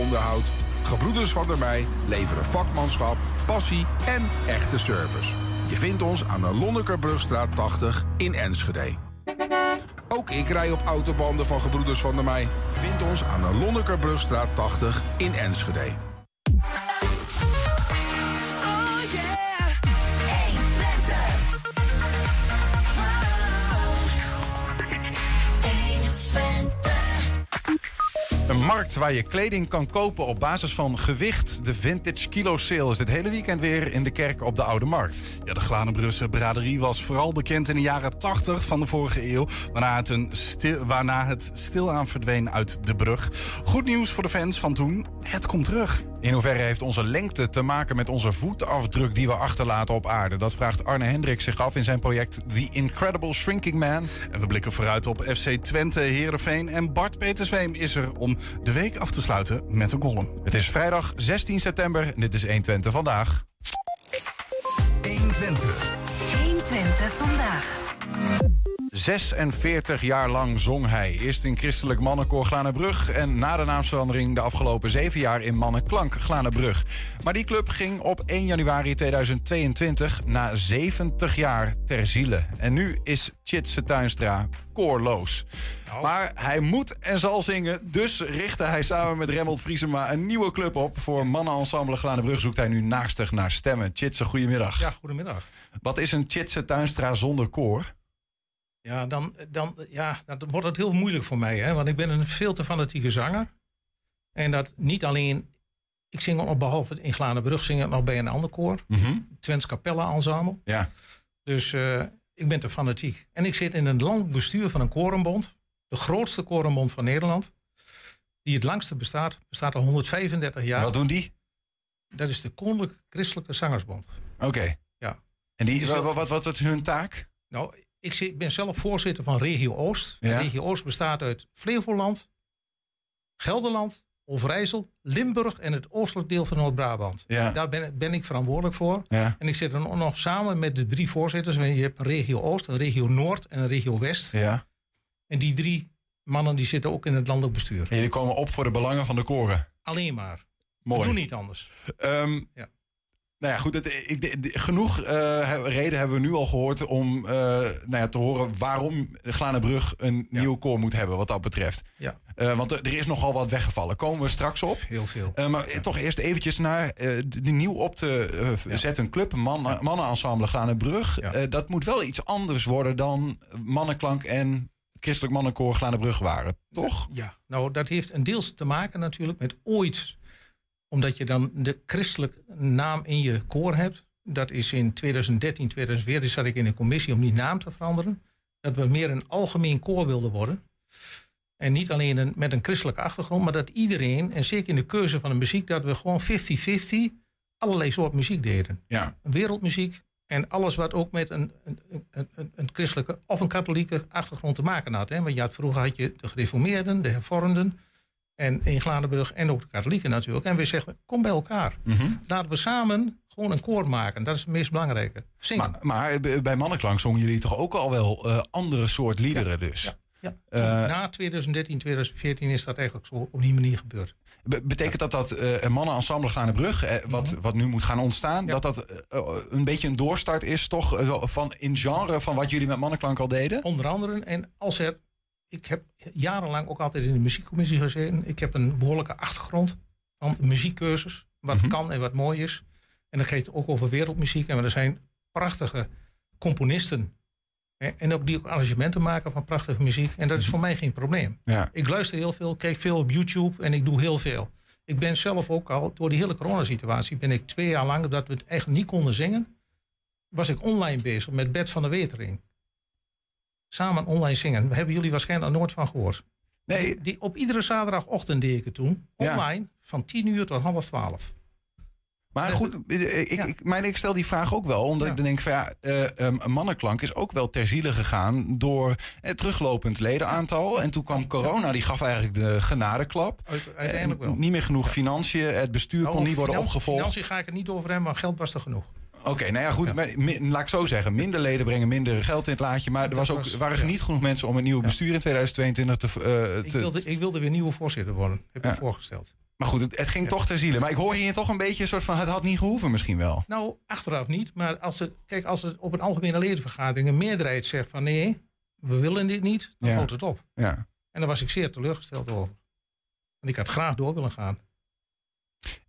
onderhoud. Gebroeders van der Mei leveren vakmanschap, passie en echte service. Je vindt ons aan de Lonnekerbrugstraat 80 in Enschede. Ook ik rij op autobanden van Gebroeders van der Mei. Vind ons aan de Lonnekerbrugstraat 80 in Enschede. Markt waar je kleding kan kopen op basis van gewicht. De Vintage Kilo Sale is dit hele weekend weer in de kerk op de Oude Markt. Ja, de Glanenbrusse braderie was vooral bekend in de jaren 80 van de vorige eeuw. Waarna het, een stil, waarna het stilaan verdween uit de brug. Goed nieuws voor de fans van toen. Het komt terug. In hoeverre heeft onze lengte te maken met onze voetafdruk die we achterlaten op aarde? Dat vraagt Arne Hendrik zich af in zijn project The Incredible Shrinking Man. En we blikken vooruit op FC Twente, Heerenveen. En Bart Petersweem is er om de week af te sluiten met een column. Het is vrijdag 16 september en dit is 120 vandaag. 120. 120 vandaag. 46 jaar lang zong hij. Eerst in Christelijk Mannenkoor Glanenbrug... en na de naamsverandering de afgelopen zeven jaar in Mannenklank Glanenbrug. Maar die club ging op 1 januari 2022 na 70 jaar ter ziele. En nu is Chitse Tuinstra koorloos. Maar hij moet en zal zingen, dus richtte hij samen met Remmelt Vriesema een nieuwe club op. Voor Mannenensemble Glanenbrug zoekt hij nu naastig naar stemmen. Chitse, goedemiddag. Ja, goedemiddag. Wat is een Chitse Tuinstra zonder koor? Ja, dan, dan, ja, dan wordt het heel moeilijk voor mij, hè? want ik ben een veel te fanatieke zanger. En dat niet alleen, ik zing ook behalve in Glanenbrug zing ik nog bij een ander koor, Mm Twents Capella Ensemble. Ja. Dus eh, ik ben te fanatiek. En ik zit in een landelijk bestuur van een korenbond, de grootste korenbond van Nederland, die het langste bestaat, bestaat al 135 jaar. Wat doen die? Dat is de Koninklijke Christelijke Zangersbond. Oké. Ja. En die, wat, wat, wat is hun taak? Nou, ik ben zelf voorzitter van Regio Oost. Ja. Regio Oost bestaat uit Flevoland, Gelderland, Overijssel, Limburg en het oostelijk deel van Noord-Brabant. Ja. Daar ben, ben ik verantwoordelijk voor. Ja. En ik zit er nog samen met de drie voorzitters. Je hebt een regio Oost, een regio Noord en een regio West. Ja. En die drie mannen die zitten ook in het landelijk bestuur. En jullie komen op voor de belangen van de koren. Alleen maar. Mooi. We doen niet anders. Ehm, Ja. Nou ja, goed. Het, ik, de- de- genoeg eh, reden hebben we nu al gehoord om eh, nou ja, te horen waarom Glanenbrug een nieuw koor moet hebben wat dat betreft. Ja. Eh, want er, is nogal wat weggevallen. Komen we straks op. Heel veel. Eh, maar toch eerst eventjes naar eh, de, nieuw op te eh, zetten club, man, mannenensemble Glanenbrug. Eh, dat moet wel iets anders worden dan Mannenklank en Christelijk Mannenkoor Glanenbrug waren, toch? Ja, nou dat heeft een deels te maken natuurlijk met ooit. Omdat je dan de christelijke naam in je koor hebt. Dat is in 2013, 2014 zat ik in een commissie om die naam te veranderen. Dat we meer een algemeen koor wilden worden. En niet alleen een, met een christelijke achtergrond, maar dat iedereen, en zeker in de keuze van de muziek, dat we gewoon 50-50 allerlei soort muziek deden. Ja. Wereldmuziek en alles wat ook met een, een, een, een, een christelijke of een katholieke achtergrond te maken had. Hè? Want je had, vroeger had je de gereformeerden, de hervormden. En in Gladenburg en ook de katholieken natuurlijk. En we zeggen, kom bij elkaar. Mhm. Laten we samen gewoon een koor maken. Dat is het meest belangrijke. Zingen. Maar, maar b- bij Mannenklank zongen jullie toch ook al wel eh, andere soort liederen dus? ja. Ja. Eh, Na 2013, 2014 is dat eigenlijk zo op die manier gebeurd. Be- betekent dat dat eh, een mannenensemble Glanenbrug, eh, wat, wat nu moet gaan ontstaan, Ja. dat dat eh, eh, een beetje een doorstart is toch eh, van, in genre van wat jullie met Mannenklank al deden? Onder andere, en als er, ik heb jarenlang ook altijd in de muziekcommissie gezeten. Ik heb een behoorlijke achtergrond van muziekcursus. Wat Mhm. kan en wat mooi is. En dat gaat ook over wereldmuziek. En er zijn prachtige componisten. hè, En ook die ook arrangementen maken van prachtige muziek. En dat is voor mij geen probleem. Ja. Ik luister heel veel, kijk veel op YouTube en ik doe heel veel. Ik ben zelf ook al, door die hele coronasituatie, ben ik twee jaar lang, dat we het eigenlijk niet konden zingen, was ik online bezig met Bert van der Wetering. Samen online zingen. Daar hebben jullie waarschijnlijk nooit van gehoord. Nee, Die, op iedere zaterdagochtend deed ik het toen. Ja. Online, van 10 uur tot half 12. maar goed, ik, Ja. ik, maar ik stel die vraag ook wel, omdat Ja. ik dan denk van ja, eh, ehm, een Mannenklank is ook wel ter ziele gegaan door het teruglopend ledenaantal. En toen kwam corona, die gaf eigenlijk de genadeklap. Uit- uiteindelijk Eh, wel. Niet meer genoeg financiën, het bestuur Nou, kon niet worden opgevolgd. Financiën ga ik het niet over hebben, maar geld was er genoeg. Oké, nou ja, goed. Maar, laat ik zo zeggen. Minder leden brengen minder geld in het laadje. Maar er was ook, waren ja. niet genoeg mensen om een nieuwe bestuur in 2022 te... eh, Ik wilde, ik wilde weer nieuwe voorzitter worden. Heb ik voorgesteld. maar goed, het, het ging toch ter ziele. Maar ik hoor hier toch een beetje een soort van... Het had niet gehoeven misschien wel. Nou, achteraf niet. Maar als het, kijk, als het op een algemene ledenvergadering een meerderheid zegt van nee, we willen dit niet, dan houdt het op. Ja. En daar was ik zeer teleurgesteld over. Want ik had graag door willen gaan.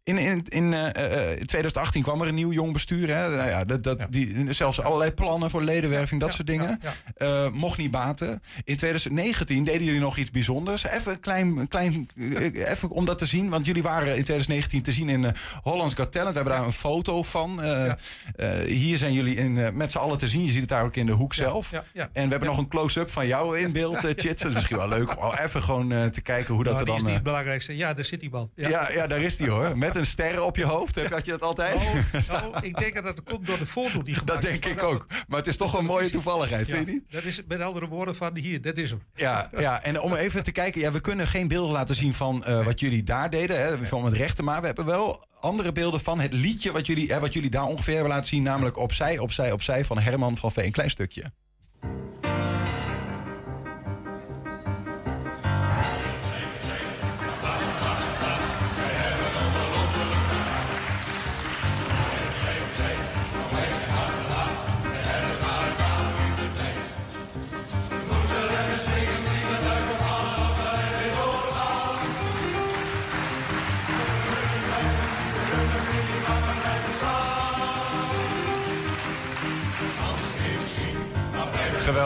In, in, in eh, eh, 2018 kwam er een nieuw jong bestuur. Hè? Nou ja, dat, dat, Ja. Die, zelfs allerlei plannen voor ledenwerving, dat Ja, soort dingen. Eh, mocht niet baten. In 2019 deden jullie nog iets bijzonders. Even klein, klein eh, even om dat te zien. Want jullie waren in 2019 te zien in eh Hollands Got Talent. We hebben daar een foto van. Eh, eh, hier zijn jullie in, eh, met z'n allen te zien. Je ziet het daar ook in de hoek zelf. En we hebben nog een close-up van jou in beeld, eh, Chits. Dat is misschien wel leuk om even gewoon eh, te kijken hoe dat Nou, er die dan... is eh, het belangrijkste. Ja, daar zit die. Ja. ja. Ja, daar is die hoor. Met een ster op je hoofd. Heb had je dat altijd? Nou, nou, ik denk dat dat komt door de foto die gemaakt dat denk ik ook. Maar het is toch een mooie toevalligheid, vind je niet? dat is met andere woorden van hier, dat is hem. Ja, ja, en om even te kijken, ja, we kunnen geen beelden laten zien van eh, wat jullie daar deden, hè, van het rechten, maar we hebben wel andere beelden van het liedje wat jullie, hè, wat jullie daar ongeveer hebben laten zien, namelijk Opzij, Opzij, Opzij van Herman van Veen. Een klein stukje.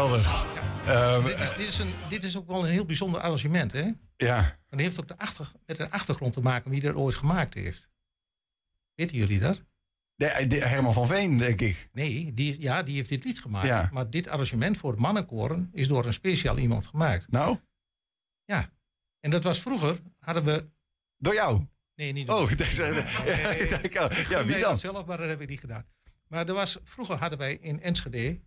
Geweldig. Ehm, Dit is, dit, is een, dit is ook wel een heel bijzonder arrangement. Hè? En ja, dat heeft ook de achter, met een achtergrond te maken wie dat ooit gemaakt heeft. Weten jullie dat? de, de- Herman van Veen, denk ik. Nee, die, ja, die heeft dit lied gemaakt. Ja. Maar dit arrangement voor het mannenkoren is door een speciaal iemand gemaakt. Nou, Ja. En dat was vroeger, hadden we... door jou. Nee, niet Oh, door- nee, nee, nee. ja, ik- ja, Gun wie dan? dat zelf, maar dat heb ik niet gedaan. Maar er was, vroeger hadden wij in Enschede,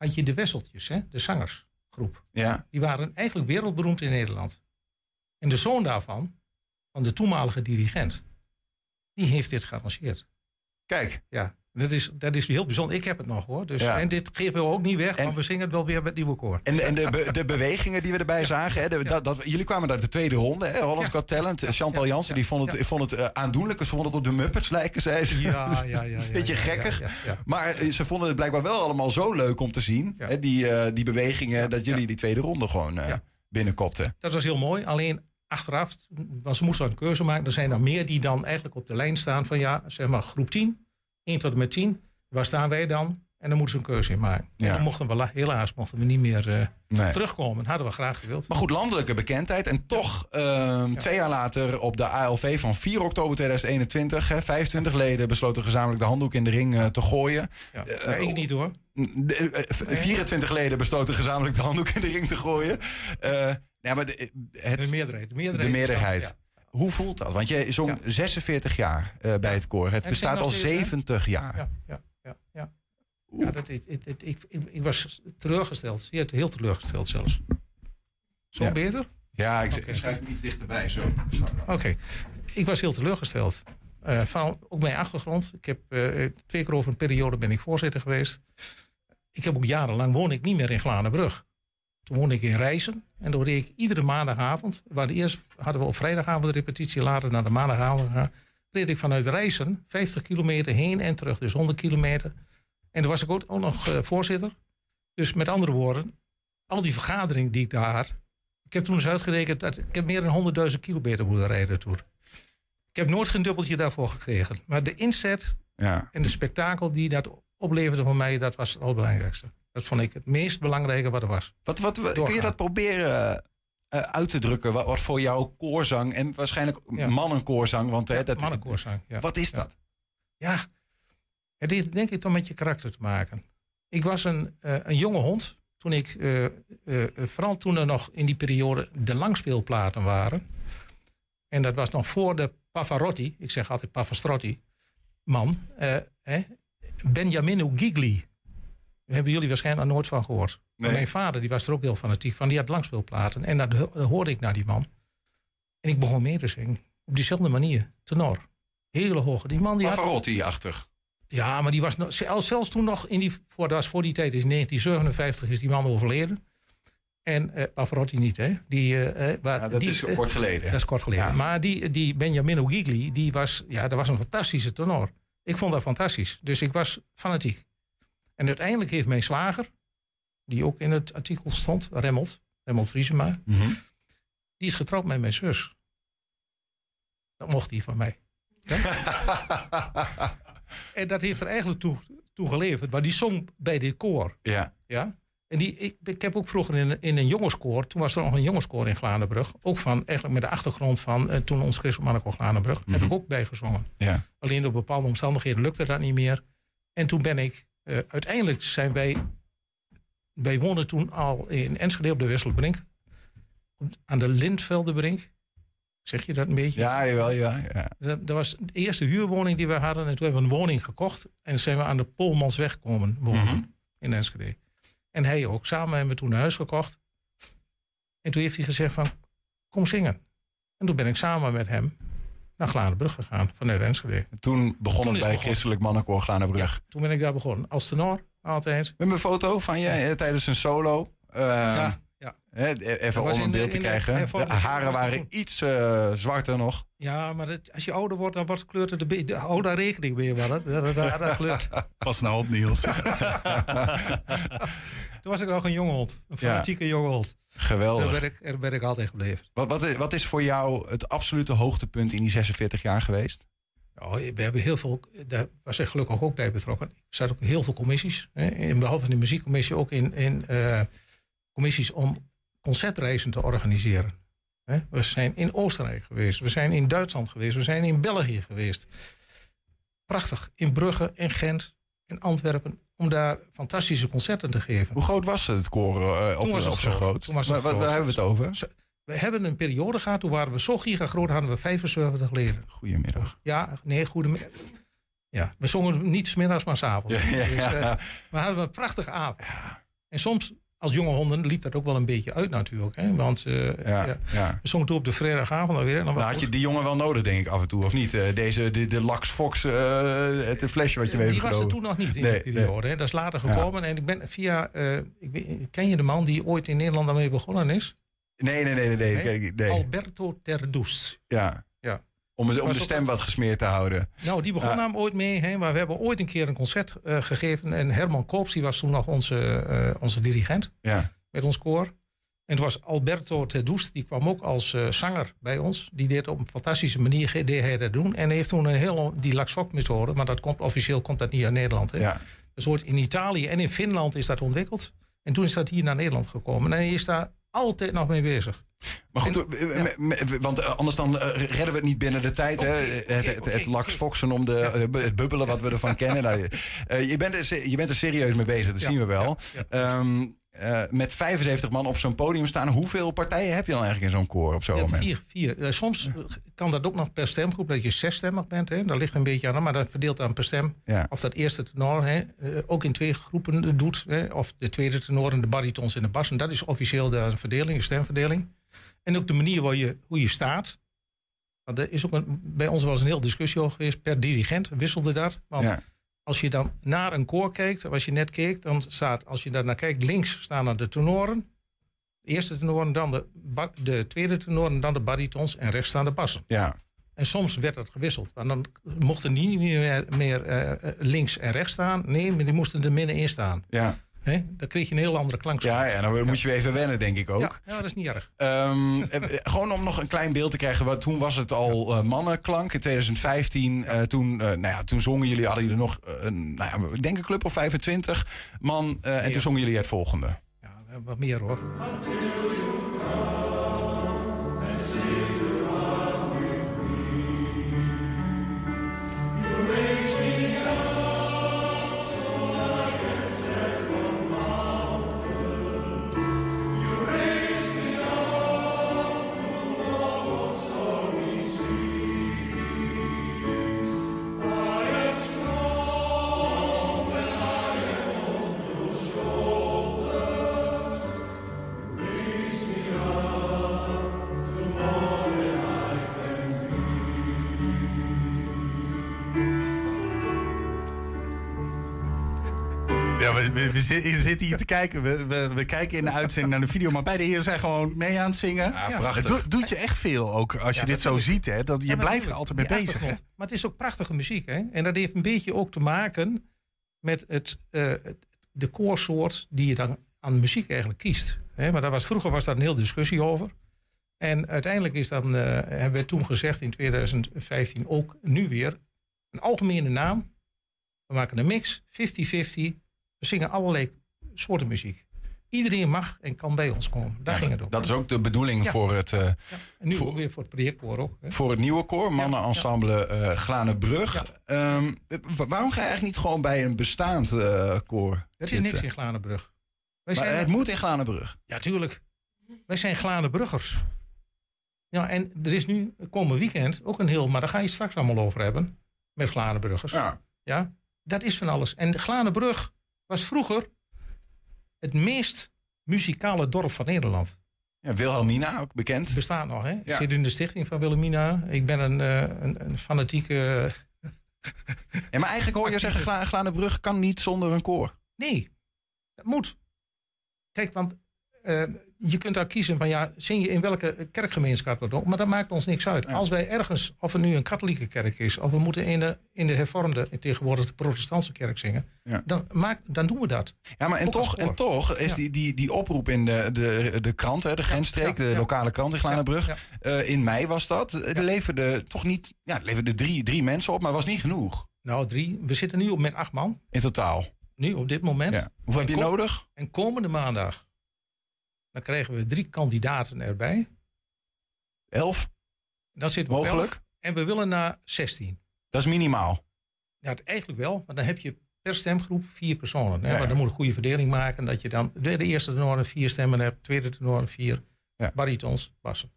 had je de Wesseltjes, hè, de zangersgroep. Ja, Die waren eigenlijk wereldberoemd in Nederland. En de zoon daarvan, van de toenmalige dirigent, die heeft dit gearrangeerd. kijk. Ja, dat is, dat is heel bijzonder. Ik heb het nog hoor. Dus, Ja. En dit geven we ook niet weg, En- want we zingen het wel weer met nieuwe koor. En, en de, be- de bewegingen die we erbij zagen. Hè, de- dat, dat, jullie kwamen naar de tweede ronde. Hè, Hollands. Got Talent. Chantal Ja. Jansen die vond het, vond het eh, aandoenlijk. Ze vond het op de Muppets lijken, zei ze. Ja, ja, ja. ja Beetje ja. Maar eh, ze vonden het blijkbaar wel allemaal zo leuk om te zien. Hè, die, eh, die bewegingen, dat jullie die tweede ronde gewoon binnenkopten. Dat was heel mooi. Alleen achteraf, want ze moesten een keuze maken. Er zijn er meer die dan eigenlijk op de lijn staan van ja, zeg maar groep 10, 1 tot en met 10. Waar staan wij dan? En dan moeten ze een keuze in maken. Ja. Dan mochten we, la- helaas mochten we niet meer eh, Nee. terugkomen. Hadden we graag gewild. Maar goed, landelijke bekendheid. En toch, ehm, twee jaar later op de ALV van 4 oktober 2021... Hè, 25 leden besloten gezamenlijk de handdoek in de ring eh, te gooien. Ja. Eh, Ja, ik niet hoor. De, eh, v- 24 leden besloten gezamenlijk de handdoek in de ring te gooien. Eh, ja, maar de, het, De meerderheid. De meerderheid. de meerderheid. Hoe voelt dat? Want je zong Ja. 46 jaar eh, bij het koor. Het bestaat al nog steeds, hè? 70 jaar. Ja, ja, ja, ja. ja dat, ik, ik, ik, was teleurgesteld. Je hebt heel teleurgesteld zelfs. Zo beter? Ja, ik, schrijf hem iets dichterbij. Zo. Oké. Ik was heel teleurgesteld. Eh, van ook mijn achtergrond. Ik heb eh, twee keer over een periode ben ik voorzitter geweest. Ik heb ook jarenlang woon ik niet meer in Glanenbrug. Toen woonde ik in Rijssen. En dan reed ik iedere maandagavond. Waar eerst hadden we op vrijdagavond de repetitie, later naar de maandagavond gegaan. Reed ik vanuit Rijssen 50 kilometer heen en terug, dus 100 kilometer. En toen was ik ook, ook nog eh, voorzitter. Dus met andere woorden, al die vergaderingen die ik daar. Ik heb toen eens uitgerekend dat ik heb meer dan 100.000 kilometer moeten rijden toen. Ik heb nooit geen dubbeltje daarvoor gekregen. Maar de inzet Ja. en de spektakel die dat opleverde voor mij, dat was het allerbelangrijkste. Dat vond ik het meest belangrijke wat er was. Wat, wat, wat- kun je dat proberen eh, uit te drukken? Wat, wat voor jou koorzang en waarschijnlijk Ja. mannenkoorzang. Want, hè, dat, Mannenkoorzang. Ja. Wat is dat? Ja, het heeft denk ik toch met je karakter te maken. Ik was een, eh, een jonge hond. Toen ik, eh, eh, eh, vooral toen er nog in die periode de langspeelplaten waren. En dat was nog voor de Pavarotti. Ik zeg altijd Pavastrotti. Man. eh, hè, Benjamino Gigli. Daar hebben jullie waarschijnlijk nog nooit van gehoord. Nee. mijn vader die was er ook heel fanatiek van. Die had langspeelplaten. En dat, dat hoorde ik naar die man. En ik begon mee te zingen. Op diezelfde manier. Tenor. Hele hoge. Die man die had Pavarotti-achtig. Ja, maar die was nog, zelfs, toen nog in die, voor, dat was voor die tijd, is in 1957 is die man overleden. En uh, Pavarotti niet, hè? Die, uh, Ja, dat die, is kort geleden. dat is kort geleden. Ja. Maar die, die Benjamin O'Gigli, die was, ja, dat was een fantastische tenor. Ik vond dat fantastisch. Dus ik was fanatiek. En uiteindelijk heeft mijn zwager, die ook in het artikel stond, Remmelt, Remmelt Vriesema, Mhm. die is getrouwd met mijn zus. Dat mocht hij van mij. Ja? en dat heeft er eigenlijk toe, toe geleverd. Maar die zong bij dit koor. ja. Ja? En die, ik, ik heb ook vroeger in, een- in een jongenskoor, toen was er nog een jongenskoor in Glanenbrug, ook van eigenlijk met de achtergrond van eh, toen ons Christelmannenkoor Glanenbrug, heb ik ook bijgezongen. Ja. Alleen op bepaalde omstandigheden lukte dat niet meer. En toen ben ik, eh, uiteindelijk zijn wij, wij woonden toen al in Enschede op de Wisselbrink, op- aan de Lindveldenbrink. Zeg je dat een beetje? Ja, jawel, ja. ja. Dat, dat was de eerste huurwoning die we hadden. En toen hebben we een woning gekocht. En zijn we aan de Polmansweg komen wonen Mhm. in Enschede. En hij ook. Samen hebben we toen een huis gekocht. En toen heeft hij gezegd van, kom zingen. En toen ben ik samen met hem naar Glanenbrug gegaan vanuit Enschede. Toen begon Toen het bij. Christelijk Mannenkoor Glanenbrug. Toen ben ik daar begonnen. Als tenor, altijd. Hebben een foto van je eh, tijdens een solo. Eh, ja, ja. Hè, even om een de- beeld te de krijgen. De haren waren iets eh, zwarter nog. ja, maar het- als je ouder wordt, dan wordt kleurt het beetje... Hou daar rekening mee. Dat, dat, dat, dat kleurt. Pas nou op, Niels. Toen was ik nog een jonge hond. Een fanatieke jonge hond. Daar Geweldig. ben, ik, daar ben ik altijd gebleven. Wat, wat, is, wat is voor jou het absolute hoogtepunt in die 46 jaar geweest? Ja, we hebben heel veel, daar was ik gelukkig ook bij betrokken. Ik zat ook heel veel commissies. Hè, in, behalve in de muziekcommissie ook in, in eh, commissies om concertreizen te organiseren. We zijn in Oostenrijk geweest, we zijn in Duitsland geweest, we zijn in België geweest. Prachtig, in Brugge, in Gent, in Antwerpen, om daar fantastische concerten te geven. Hoe groot was het koor eh, op, was het op zijn groot. groot? Het Waar- waar, groot. waar hebben we het over? We hebben een periode gehad, toen waren we zo gigagroot, hadden we 75 leden. Goedemiddag. Ja, nee, goedemiddag. Ja, we zongen niet smiddags, maar s'avonds. Ja, ja, Dus, eh, ja. we hadden een prachtige avond. En soms, als jonge honden, liep dat ook wel een beetje uit natuurlijk. Hè? Want eh, Ja, ja, ja. we zongen toen op de vrijdagavond alweer. Dan was had je die jongen wel nodig, denk ik, af en toe, of niet? Eh, deze, de, de Lax Fox, eh, het flesje wat je mee die was er toen nog niet in Nee, die periode. Hè? Dat is later gekomen. En ik ben via... eh, ik weet- ken je de man die ooit in Nederland daarmee begonnen is? Nee, nee, nee, nee. nee, nee. Alberto Terdoes. Ja. Om, de stem wat gesmeerd te houden. Nou, die begon daar ooit mee. Hè? Maar we hebben ooit een keer een concert eh, gegeven. En Herman Koops, die was toen nog onze, eh, onze dirigent. Ja. met ons koor. En het was Alberto Tedus, die kwam ook als eh, zanger bij ons. Die deed op een fantastische manier deed hij dat doen. En hij heeft toen een heel die Lax Fox methode, maar dat komt officieel komt dat niet uit Nederland. Hè. Ja. Dus wordt in Italië en in Finland is dat ontwikkeld. En toen is dat hier naar Nederland gekomen. En hij is daar altijd nog mee bezig. Maar goed, En- want eh, anders dan eh, redden we het niet binnen de tijd. hè? Oké, Het, het, Lax. Foxen om de, eh, het bubbelen wat we ervan kennen. Nou, eh, je, bent er, je bent er serieus mee bezig, dat Ja, zien we wel. ja, Ehm, eh, met 75 man op zo'n podium staan, hoeveel partijen heb je dan eigenlijk in zo'n koor op zo'n Ja, moment? vier, vier. Soms kan dat ook nog per stemgroep, dat je zesstemmig bent. Hè. Dat ligt een beetje aan, maar dat verdeelt dan per stem. Ja. Of dat eerste tenor hè, ook in twee groepen doet. Hè, of de tweede tenor en de baritons en de bas. En dat is officieel de verdeling, de stemverdeling. En ook de manier waar je, hoe je staat. Want er is ook een, bij ons was een heel discussie over geweest. Per dirigent wisselde dat. Want Ja. als je dan naar een koor kijkt, als je net keek, dan staat, als je daar naar kijkt, links staan dan de tenoren. De eerste tenoren, dan de, de tweede tenoren, dan de baritons en rechts staan de bassen. Ja. En soms werd dat gewisseld. Want dan mochten die niet meer, meer eh, eh, links en rechts staan. Nee, maar die moesten er middenin staan. Ja. Hè? Dan kreeg je een heel andere klank. Ja, ja, dan moet je weer even wennen, denk ik ook. ja, ja, dat is niet erg. Ehm, eh, eh, gewoon om nog een klein beeld te krijgen. Want toen was het al eh, mannenklank. In 2015, eh, toen, eh, nou ja, toen zongen jullie, hadden jullie nog een, nou ja, ik denk een club of 25 man. en toen zongen jullie het volgende. Ja, wat meer hoor. Zit- zitten hier te kijken. We, we, we kijken in de uitzending naar de video. Maar beide heren zijn gewoon mee aan het zingen. Ja, Het prachtig. doet, doet je echt veel ook als je dit zo ziet. Hè? Dat, je blijft er altijd mee bezig. Hè? Maar het is ook prachtige muziek. Hè? En dat heeft een beetje ook te maken met het, eh, het- de koorsoort die je dan aan muziek eigenlijk kiest. Hè? Maar daar was, vroeger was daar een hele discussie over. En uiteindelijk is dan, eh, hebben we toen gezegd in 2015 ook nu weer een algemene naam. We maken een mix, 50-50. We zingen allerlei soorten muziek. Iedereen mag en kan bij ons komen. Daar ging het om. Dat is ook de bedoeling Ja. voor, het, eh, En nu voor- weer voor het projectkoor ook. Hè? voor het nieuwe koor, mannenensemble eh Glanenbrug. Ehm, wa- waarom ga je eigenlijk niet gewoon bij een bestaand eh, koor Er is zitten? niks in Glanenbrug. Wij Maar zijn het moet in Glanenbrug. Ja, tuurlijk. Wij zijn Glanenbruggers. Ja, en er is nu komend weekend ook een heel, maar daar ga je straks allemaal over hebben. Met Glanenbruggers. Ja. Ja, dat is van alles. En de Glanenbrug was vroeger het meest muzikale dorp van Nederland. Ja, Wilhelmina, ook bekend. bestaat nog, hè? Ik Ja. zit in de stichting van Wilhelmina. Ik ben een, eh, een, een fanatieke... Ja, maar eigenlijk hoor je zeggen, Gla Glanenbrug kan niet zonder een koor. Nee, dat moet. Kijk, want eh, je kunt daar kiezen van ja, zing je in welke kerkgemeenschap dat ook, maar dat maakt ons niks uit. Ja. Als wij ergens, of het nu een katholieke kerk is, of we moeten in de, in de hervormde, tegenwoordig de protestantse kerk zingen, Ja. dan, maakt, dan doen we dat. Ja, maar en Ook toch, en toch is Ja. die, die, die oproep in de, de, de krant, hè, de grensstreek, de lokale krant in Glanenbrug. Eh, in mei was dat. Er leverde toch niet, ja, er leverden drie, drie mensen op, maar was niet genoeg Nou, drie. We zitten nu op met acht man, in totaal. nu op dit moment. Hoeveel heb je nodig? En komende maandag, dan krijgen we drie kandidaten erbij. Elf, Dan zitten we mogelijk. elf. En we willen naar 16. Dat is minimaal. Ja, het eigenlijk wel, maar dan heb je per stemgroep vier personen. Hè? Ja. Maar dan moet je een goede verdeling maken. Dat je dan de, eerste tenor vier stemmen hebt, tweede tenor vier Ja. baritons, bassen.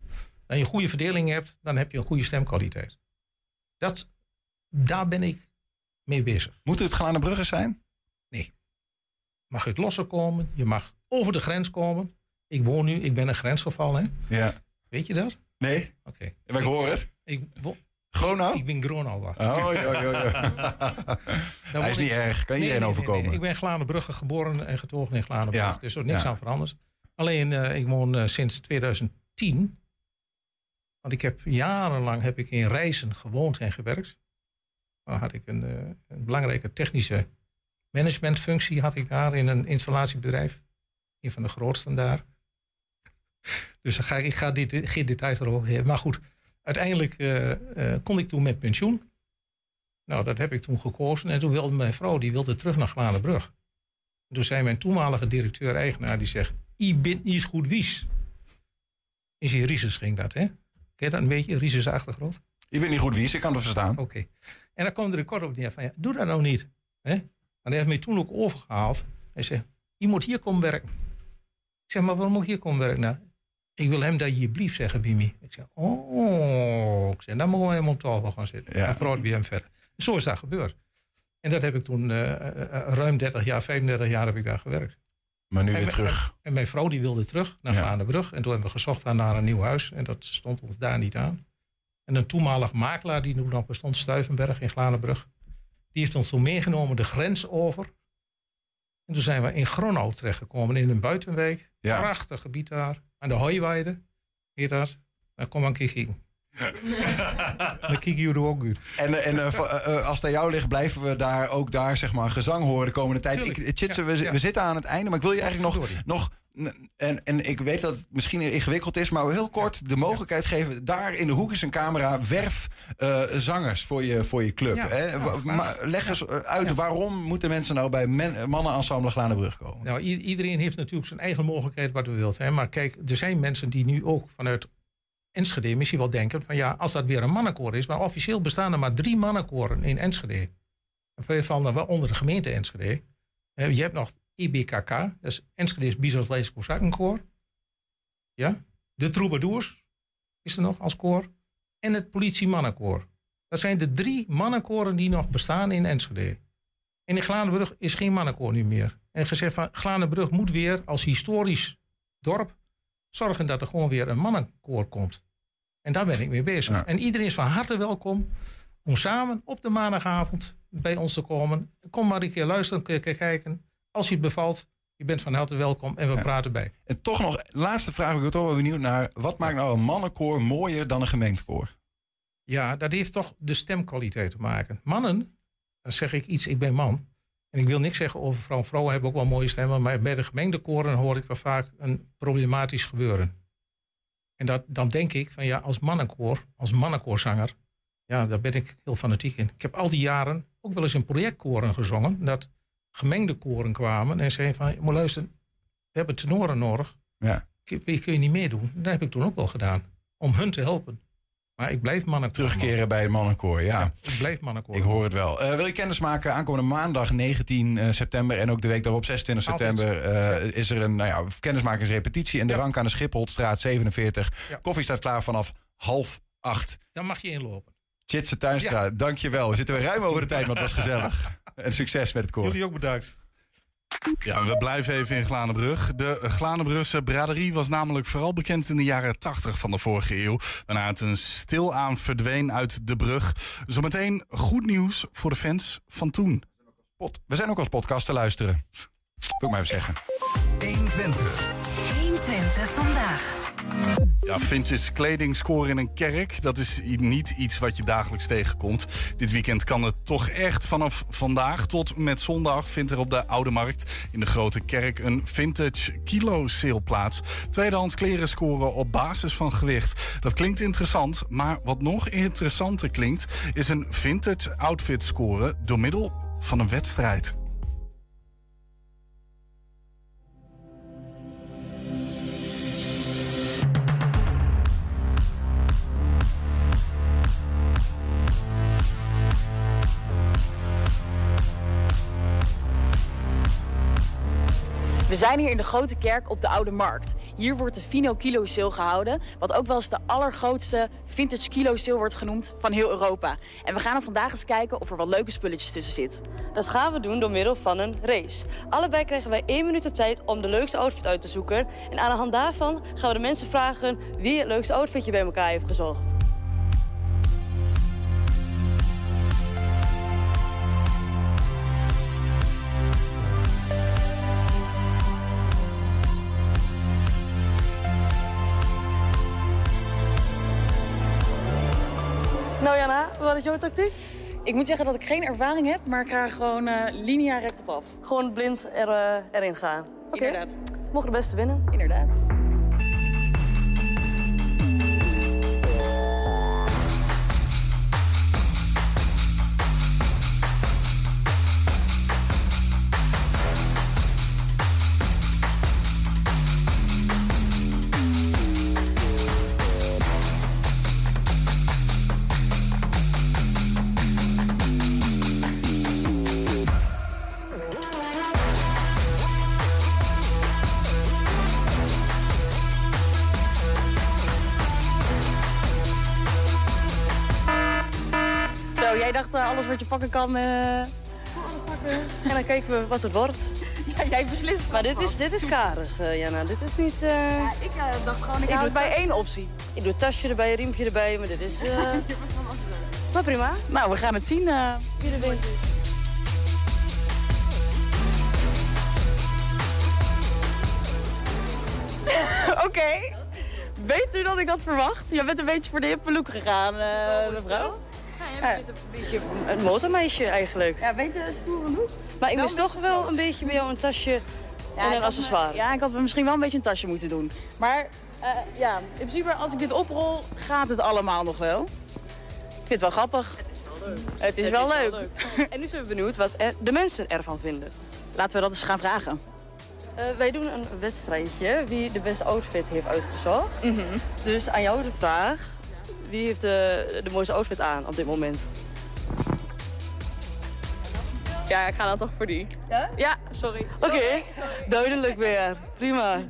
En je een goede verdeling hebt, dan heb je een goede stemkwaliteit. Dat, daar ben ik mee bezig. Moeten het Glanenbruggers zijn? Mag uit losse komen, je mag over de grens komen. Ik woon nu, ik ben een grensgeval, hè? Ja. Weet je dat? Nee, Oké. maar ik hoor het. Ik, wo- Gronau? ik ben Gronauer. Oh, ja, ja, ja. Hij is woon niet ik- erg, kan iedereen nee, overkomen. nee. Ik ben Glanenbrugge geboren en getogen in Glanenbrug. Ja, Dus er is niks ja. aan veranderd. Alleen, eh, ik woon eh, sinds 2010. Want ik heb jarenlang heb ik in Reizen gewoond en gewerkt. Dan had ik een, eh, een belangrijke technische managementfunctie had ik daar in een installatiebedrijf. Een van de grootste daar. Dus ga ik, ik ga dit, geen details erover geven. Maar goed, uiteindelijk eh, eh, kon ik toen met pensioen. Nou, dat heb ik toen gekozen. En toen wilde mijn vrouw, die wilde terug naar Glanenbrug. Toen zei mijn toenmalige directeur-eigenaar, die zegt... Je bent niet goed wies. In zijn Rieses ging dat, hè? Ken je dat een beetje, Rieses achtergrond? Je bent niet goed wie, ik kan het verstaan. Oké. En dan kwam er een kort op neer van, ja, doe dat nou niet. Hè? En hij heeft mij toen ook overgehaald. Hij zei, je moet hier komen werken. Ik zeg, maar waarom moet ik hier komen werken? Nou, ik wil hem dat je blief zeggen bij mij. Ik zeg, oh. Ik zeg, dan mogen we hem op tafel gaan zitten. Ja. Dan praten we hem verder. Zo is dat gebeurd. En dat heb ik toen eh, eh, ruim 30 jaar, 35 jaar heb ik daar gewerkt. Maar nu En weer we- terug. En mijn vrouw die wilde terug naar Ja. En toen hebben we gezocht naar een nieuw huis. En dat stond ons daar niet aan. En een toenmalig makelaar die toen nog bestond, Stuivenberg in Glanenbrug. Die heeft ons toen meegenomen de grens over. En toen zijn we in Gronau terechtgekomen in een buitenwijk. Ja. Prachtig gebied daar. Aan de hooiweide heet dat. Dan kom maar een keer kijken. Dan kijk je er ook goed. En, en eh, eh, eh, als het aan jou ligt, blijven we daar ook daar zeg maar gezang horen de komende tijd. Ik, we, zi- ja. we zitten aan het einde, maar ik wil je eigenlijk nog, nog en, en ik weet dat het misschien ingewikkeld is, maar heel kort de mogelijkheid geven. Daar in de hoek is een camera. Werf eh, zangers voor je, voor je club. Ja, hè? ja, leg eens uit Ja. waarom moeten mensen nou bij men, mannenensemble Glanenbrug komen? Nou, iedereen heeft natuurlijk zijn eigen mogelijkheid wat hij wil. Hè? Maar kijk, er zijn mensen die nu ook vanuit Enschede misschien wel denken... van ja, als dat weer een mannenkoor is... maar officieel bestaan er maar drie mannenkoren in Enschede. En wij vallen dan wel onder de gemeente Enschede. Eh, Je hebt nog IBKK, dat is Enschede's Bijzonders Kozakkenkoor. Ja, de Troubadours is er nog als koor. En het politiemannenkoor. Dat zijn de drie mannenkoren die nog bestaan in Enschede. En in Glanenbrug is geen mannenkoor nu meer. En gezegd van Glanenbrug moet weer als historisch dorp zorgen dat er gewoon weer een mannenkoor komt. En daar ben ik mee bezig. Ja. En iedereen is van harte welkom om samen op de maandagavond bij ons te komen. Kom maar een keer luisteren, een keer kijken. als je het bevalt, je bent van harte welkom en we praten bij. En toch nog, laatste vraag, ik ben toch wel benieuwd naar... wat maakt nou een mannenkoor mooier dan een gemengd Ja, dat heeft toch de stemkwaliteit te maken. Mannen, dan zeg ik iets, ik ben man. En ik wil niks zeggen over vrouwen. Vrouwen hebben ook wel mooie stemmen, maar bij de gemengde koren hoor ik dat vaak een problematisch gebeuren. En dat, dan denk ik van ja, als mannenkoor, als mannenkoorzanger, ja, daar ben ik heel fanatiek in. Ik heb al die jaren ook wel eens in projectkoren gezongen, dat gemengde koren kwamen en zeiden van, je moet luisteren, we hebben tenoren nodig. Ja. Kun, kun je niet meedoen? Dat heb ik toen ook wel gedaan, om hun te helpen. Maar ik blijf mannenkoor. Terugkeren bij het mannenkoor, ja. ik blijf mannenkoor. Ik hoor het wel. Uh, wil je kennis maken? Aankomende maandag 19 uh, september en ook de week daarop 26 september uh, is er een nou ja, kennismakingsrepetitie in de ja. rank aan de Schipholstraat 47. Ja. Koffie staat klaar vanaf half acht. Dan mag je inlopen. Chitse Tuinstra, ja. dankjewel. We zitten weer ruim over de tijd, maar het was gezellig. En succes met het koor. Jullie ook bedankt. Ja, we blijven even in Glanenbrug. De Glanenbrugse braderie was namelijk vooral bekend in de jaren 80 van de vorige eeuw. Waarna het een stilaan verdween uit de brug. Zometeen goed nieuws voor de fans van toen. We zijn ook als podcast te luisteren. Wil ik maar even zeggen. 120. 120 vandaag. Ja, vintage kleding scoren in een kerk, dat is niet iets wat je dagelijks tegenkomt. Dit weekend kan het toch echt. Vanaf vandaag tot met zondag vindt er op de Oude Markt in de Grote Kerk een vintage kilo sale plaats. Tweedehands kleren scoren op basis van gewicht. Dat klinkt interessant, maar wat nog interessanter klinkt is een vintage outfit scoren door middel van een wedstrijd. We zijn hier in de Grote Kerk op de Oude Markt. Hier wordt de Fino Kilo Sale gehouden, wat ook wel eens de allergrootste vintage kilo sale wordt genoemd van heel Europa. En we gaan er vandaag eens kijken of er wat leuke spulletjes tussen zit. Dat gaan we doen door middel van een race. Allebei krijgen wij één minuut de tijd om de leukste outfit uit te zoeken. En aan de hand daarvan gaan we de mensen vragen wie het leukste outfitje bij elkaar heeft gezocht. Nou Jana, wat is jouw tactiek? Ik moet zeggen dat ik geen ervaring heb, maar ik ga gewoon uh, linea recht op af. Gewoon blind er, uh, erin gaan. Inderdaad. Mogen de beste winnen. Inderdaad. Jij dacht uh, alles wat je pakken kan. Uh... En dan kijken we wat het wordt. Ja, jij beslist. Maar dit is, dit is karig, uh, Jana. Dit is niet... Ja, ik dacht gewoon, ik, ik doe het bij één optie. Ik doe tasje erbij, riempje erbij, maar dit is... maar prima. Nou, we gaan het zien wie er wint. Oké. Okay. Weet u dat ik dat verwacht? Je bent een beetje voor de hippe look gegaan, mevrouw. Ja, je bent een beetje een motormeisje eigenlijk. Ja, een beetje een stoere look. Maar ik mis toch wel een beetje bij jou een tasje ja, en een accessoire. ja, ik had misschien wel een beetje een tasje moeten doen. Maar uh, ja, in principe als ik dit oprol, gaat het allemaal nog wel. Ik vind het wel grappig. Het is wel leuk. Het is, wel, leuk. en nu zijn we benieuwd wat er, de mensen ervan vinden. Laten we dat eens gaan vragen. Uh, wij doen een wedstrijdje wie de beste outfit heeft uitgezocht. Mm -hmm. Dus aan jou de vraag, wie heeft de, de mooiste outfit aan op dit moment? Ja, ik ga dan toch voor die. Ja? Ja, sorry. Oké, okay. duidelijk weer. Prima.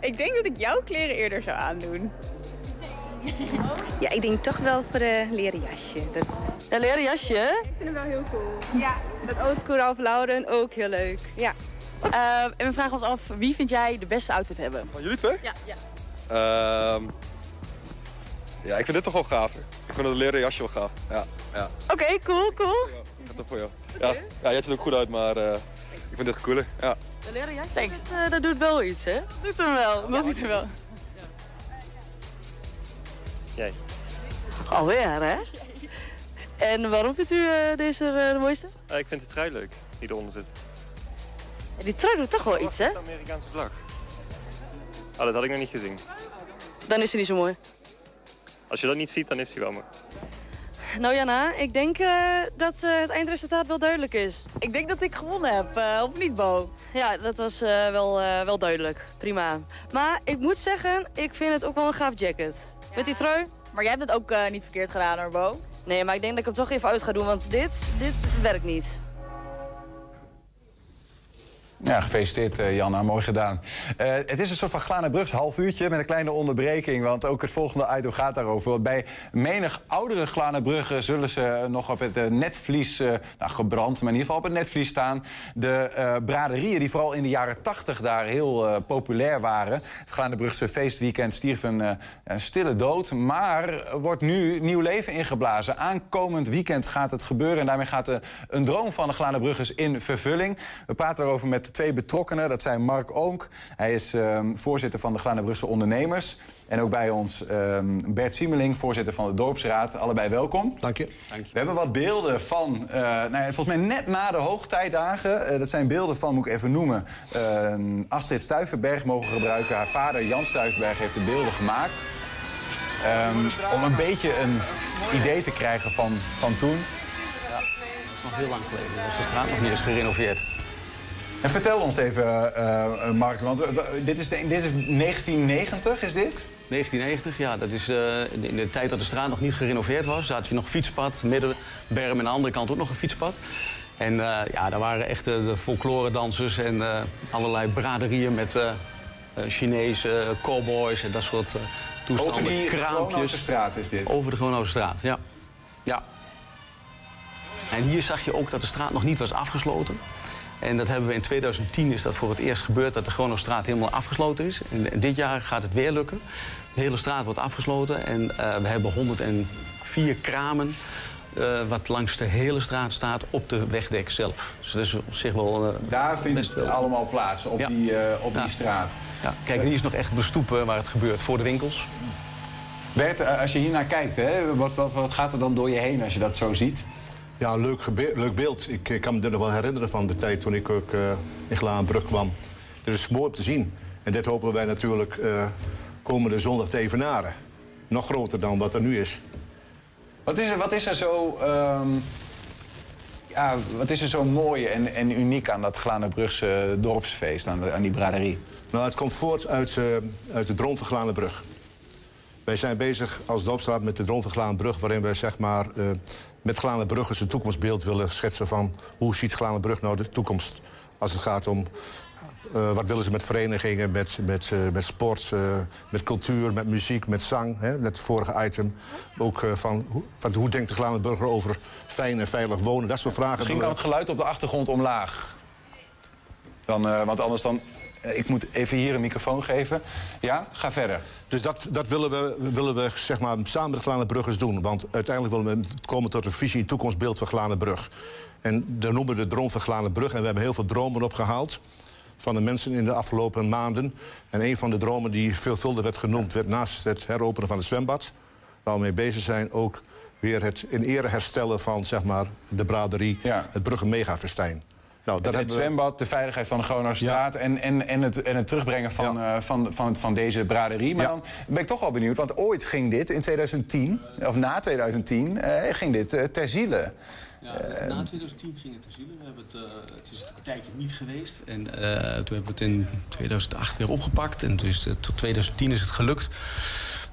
Ik denk dat ik jouw kleren eerder zou aandoen. Ja, ik denk toch wel voor de leren jasje. Dat... Een leren jasje? Ik vind hem wel heel cool. Ja, dat oldschool Ralph Lauren ook heel leuk. Ja. Uh, en we vragen ons af, wie vind jij de beste outfit hebben? Van jullie twee? Ja. ja. Uh, ja, ik vind dit toch wel gaver. Ik vind het leren jasje wel gaaf. Ja, ja. Oké, okay, cool, cool. Ja, dat voor jou. Ja, ja, jij ziet er ook goed uit, maar uh, ik vind dit cooler, ja. De leren jasje, dat, uh, dat doet wel iets, hè? Doet hem wel, dat doet hem wel. Jij. Alweer, hè? En waarom vindt u uh, deze uh, de mooiste? Uh, ik vind de trui leuk, die eronder zit. Die trui doet toch wel iets, hè? De Amerikaanse vlag. Ah, dat had ik nog niet gezien. Dan is hij niet zo mooi. Als je dat niet ziet, dan is hij wel mooi. Nou Jana, ik denk dat het eindresultaat wel duidelijk is. Ik denk dat ik gewonnen heb, of niet Bo? Ja, dat was wel, wel duidelijk. Prima. Maar ik moet zeggen, ik vind het ook wel een gaaf jacket. Met die trui? Maar jij hebt het ook niet verkeerd gedaan hoor, Bo. Nee, maar ik denk dat ik hem toch even uit ga doen, want dit, dit werkt niet. Ja, gefeliciteerd uh, Janna, mooi gedaan. Uh, het is een soort van Glanenbrugs half uurtje met een kleine onderbreking... want ook het volgende item gaat daarover. Want bij menig oudere Glanenbruggen zullen ze nog op het netvlies... Uh, nou, gebrand, maar in ieder geval op het netvlies staan. De braderieën die vooral in de jaren tachtig daar heel populair waren. Het Glanenbrugse feestweekend stierf een, stille dood... maar wordt nu nieuw leven ingeblazen. Aankomend weekend gaat het gebeuren... en daarmee gaat een droom van de Glanenbruggers in vervulling. We praten erover met twee betrokkenen. Dat zijn Mark Oonk. Hij is uh, voorzitter van de Glanenbrugse Ondernemers. En ook bij ons uh, Bert Siemeling, voorzitter van de Dorpsraad. Allebei welkom. Dank je. Dank je. We hebben wat beelden van, uh, nou, volgens mij net na de hoogtijdagen. Uh, dat zijn beelden van, moet ik even noemen, Astrid Stuivenberg mogen gebruiken. Haar vader Jan Stuivenberg heeft de beelden gemaakt. Um, om een beetje een idee te krijgen van, van toen. Ja, nog heel lang geleden. De straat nog niet eens gerenoveerd. En vertel ons even, uh, Mark, want uh, dit, is de, dit is 1990, is dit? 1990, ja. Dat is uh, in de tijd dat de straat nog niet gerenoveerd was. Had je nog fietspad, middenberm en aan de andere kant ook nog een fietspad. En ja, daar waren echt de folklore-dansers en allerlei braderieën met Chinese cowboys en dat soort toestanden. Over die kraampjes. straat is dit? Over de Groenhouse straat, ja. ja. En hier zag je ook dat de straat nog niet was afgesloten. En dat hebben we in 2010 is dat voor het eerst gebeurd dat de Gronostraat helemaal afgesloten is. En dit jaar gaat het weer lukken. De hele straat wordt afgesloten en uh, we hebben 104 kramen. Uh, wat langs de hele straat staat op de wegdek zelf. Dus dat is op zich wel. Uh, Daar vindt het wel... allemaal plaats, op, ja. die, op ja. die straat. Ja. Kijk, hier is nog echt bestoepen waar het gebeurt, voor de winkels. Bert, als je hier naar kijkt, hè, wat, wat, wat gaat er dan door je heen als je dat zo ziet? Ja, leuk, leuk beeld. Ik, ik, kan me er nog wel herinneren van de tijd toen ik ook uh, in Glaanbrug kwam. Dit is mooi om te zien. En dit hopen wij natuurlijk uh, komende zondag te evenaren. Nog groter dan wat er nu is. Wat is er, wat is er zo... Um, ja, wat is er zo mooi en, en uniek aan dat Glanenbrugse dorpsfeest, aan, de, aan die braderie? Nou, het komt voort uit, uh, uit de droom van Glanenbrug. Wij zijn bezig als dorpsraad met de droom van Glanenbrug... waarin wij zeg maar met Glanenbrug eens een toekomstbeeld willen schetsen van hoe ziet Glanenbrug nou de toekomst als het gaat om uh, wat willen ze met verenigingen, met, met, uh, met sport, uh, met cultuur, met muziek, met zang. Hè, net het vorige item. Ook van hoe, wat, hoe denkt de Glanenburger over fijn en veilig wonen? Dat soort vragen. Misschien kan het geluid op de achtergrond omlaag. Dan, want anders dan eh, ik moet even hier een microfoon geven. Ja, ga verder. Dus dat, dat willen we, willen we zeg maar, samen met Glanenbruggers doen. Want uiteindelijk willen we komen tot een visie, toekomstbeeld van Glanenbrug. En daar noemen we de droom van Glanenbrug. En we hebben heel veel dromen opgehaald van de mensen in de afgelopen maanden. En een van de dromen die veelvuldig werd genoemd... werd naast het heropenen van het zwembad... waar we mee bezig zijn, ook weer het in ere herstellen van zeg maar, de braderie... Ja. het Brugge Megafestijn. Nou, dat het, het zwembad, de veiligheid van de Groningstraat... Ja. En, en, en, het, en het terugbrengen van, ja. uh, van, van, van deze braderie. Maar ja. dan ben ik toch wel benieuwd, want ooit ging dit in 2010... of na 2010, uh, ging dit uh, ter ziele. Ja, na 2010 ging het ter ziele. We hebben het, het is een tijdje niet geweest. En toen hebben we het in 2008 weer opgepakt. En dus, tot 2010 is het gelukt.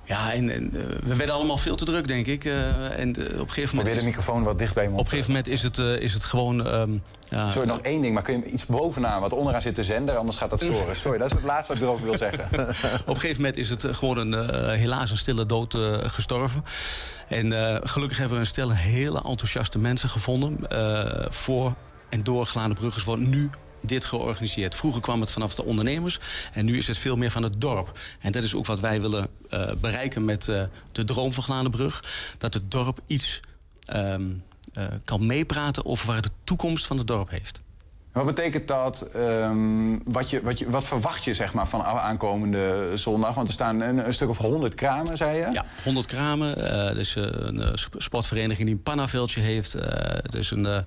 Ja, en, en uh, we werden allemaal veel te druk, denk ik. Uh, en uh, op gegeven moment. de microfoon wat dicht bij. Op een gegeven moment is het, is het gewoon. Um, ja, Sorry, nog één ding, maar kun je iets bovenaan, wat onderaan zit de zender, anders gaat dat storen. Sorry, dat is het laatste wat ik erover wil zeggen. op een gegeven moment is het gewoon een, helaas een stille dood gestorven. En gelukkig hebben we een stel hele enthousiaste mensen gevonden. voor en door Glanenbruggers wordt nu dit georganiseerd. Vroeger kwam het vanaf de ondernemers en nu is het veel meer van het dorp. En dat is ook wat wij willen uh, bereiken met uh, de droom van Glanenbrug. Dat het dorp iets um, uh, kan meepraten over waar de toekomst van het dorp heeft. Wat betekent dat? Ehm, wat, je, wat, je, wat verwacht je zeg maar, van aankomende zondag? Want er staan een, een stuk of 100 kramen, zei je? Ja, 100 kramen. Uh, dus een sportvereniging die een pannaveldje heeft. Uh, dus een,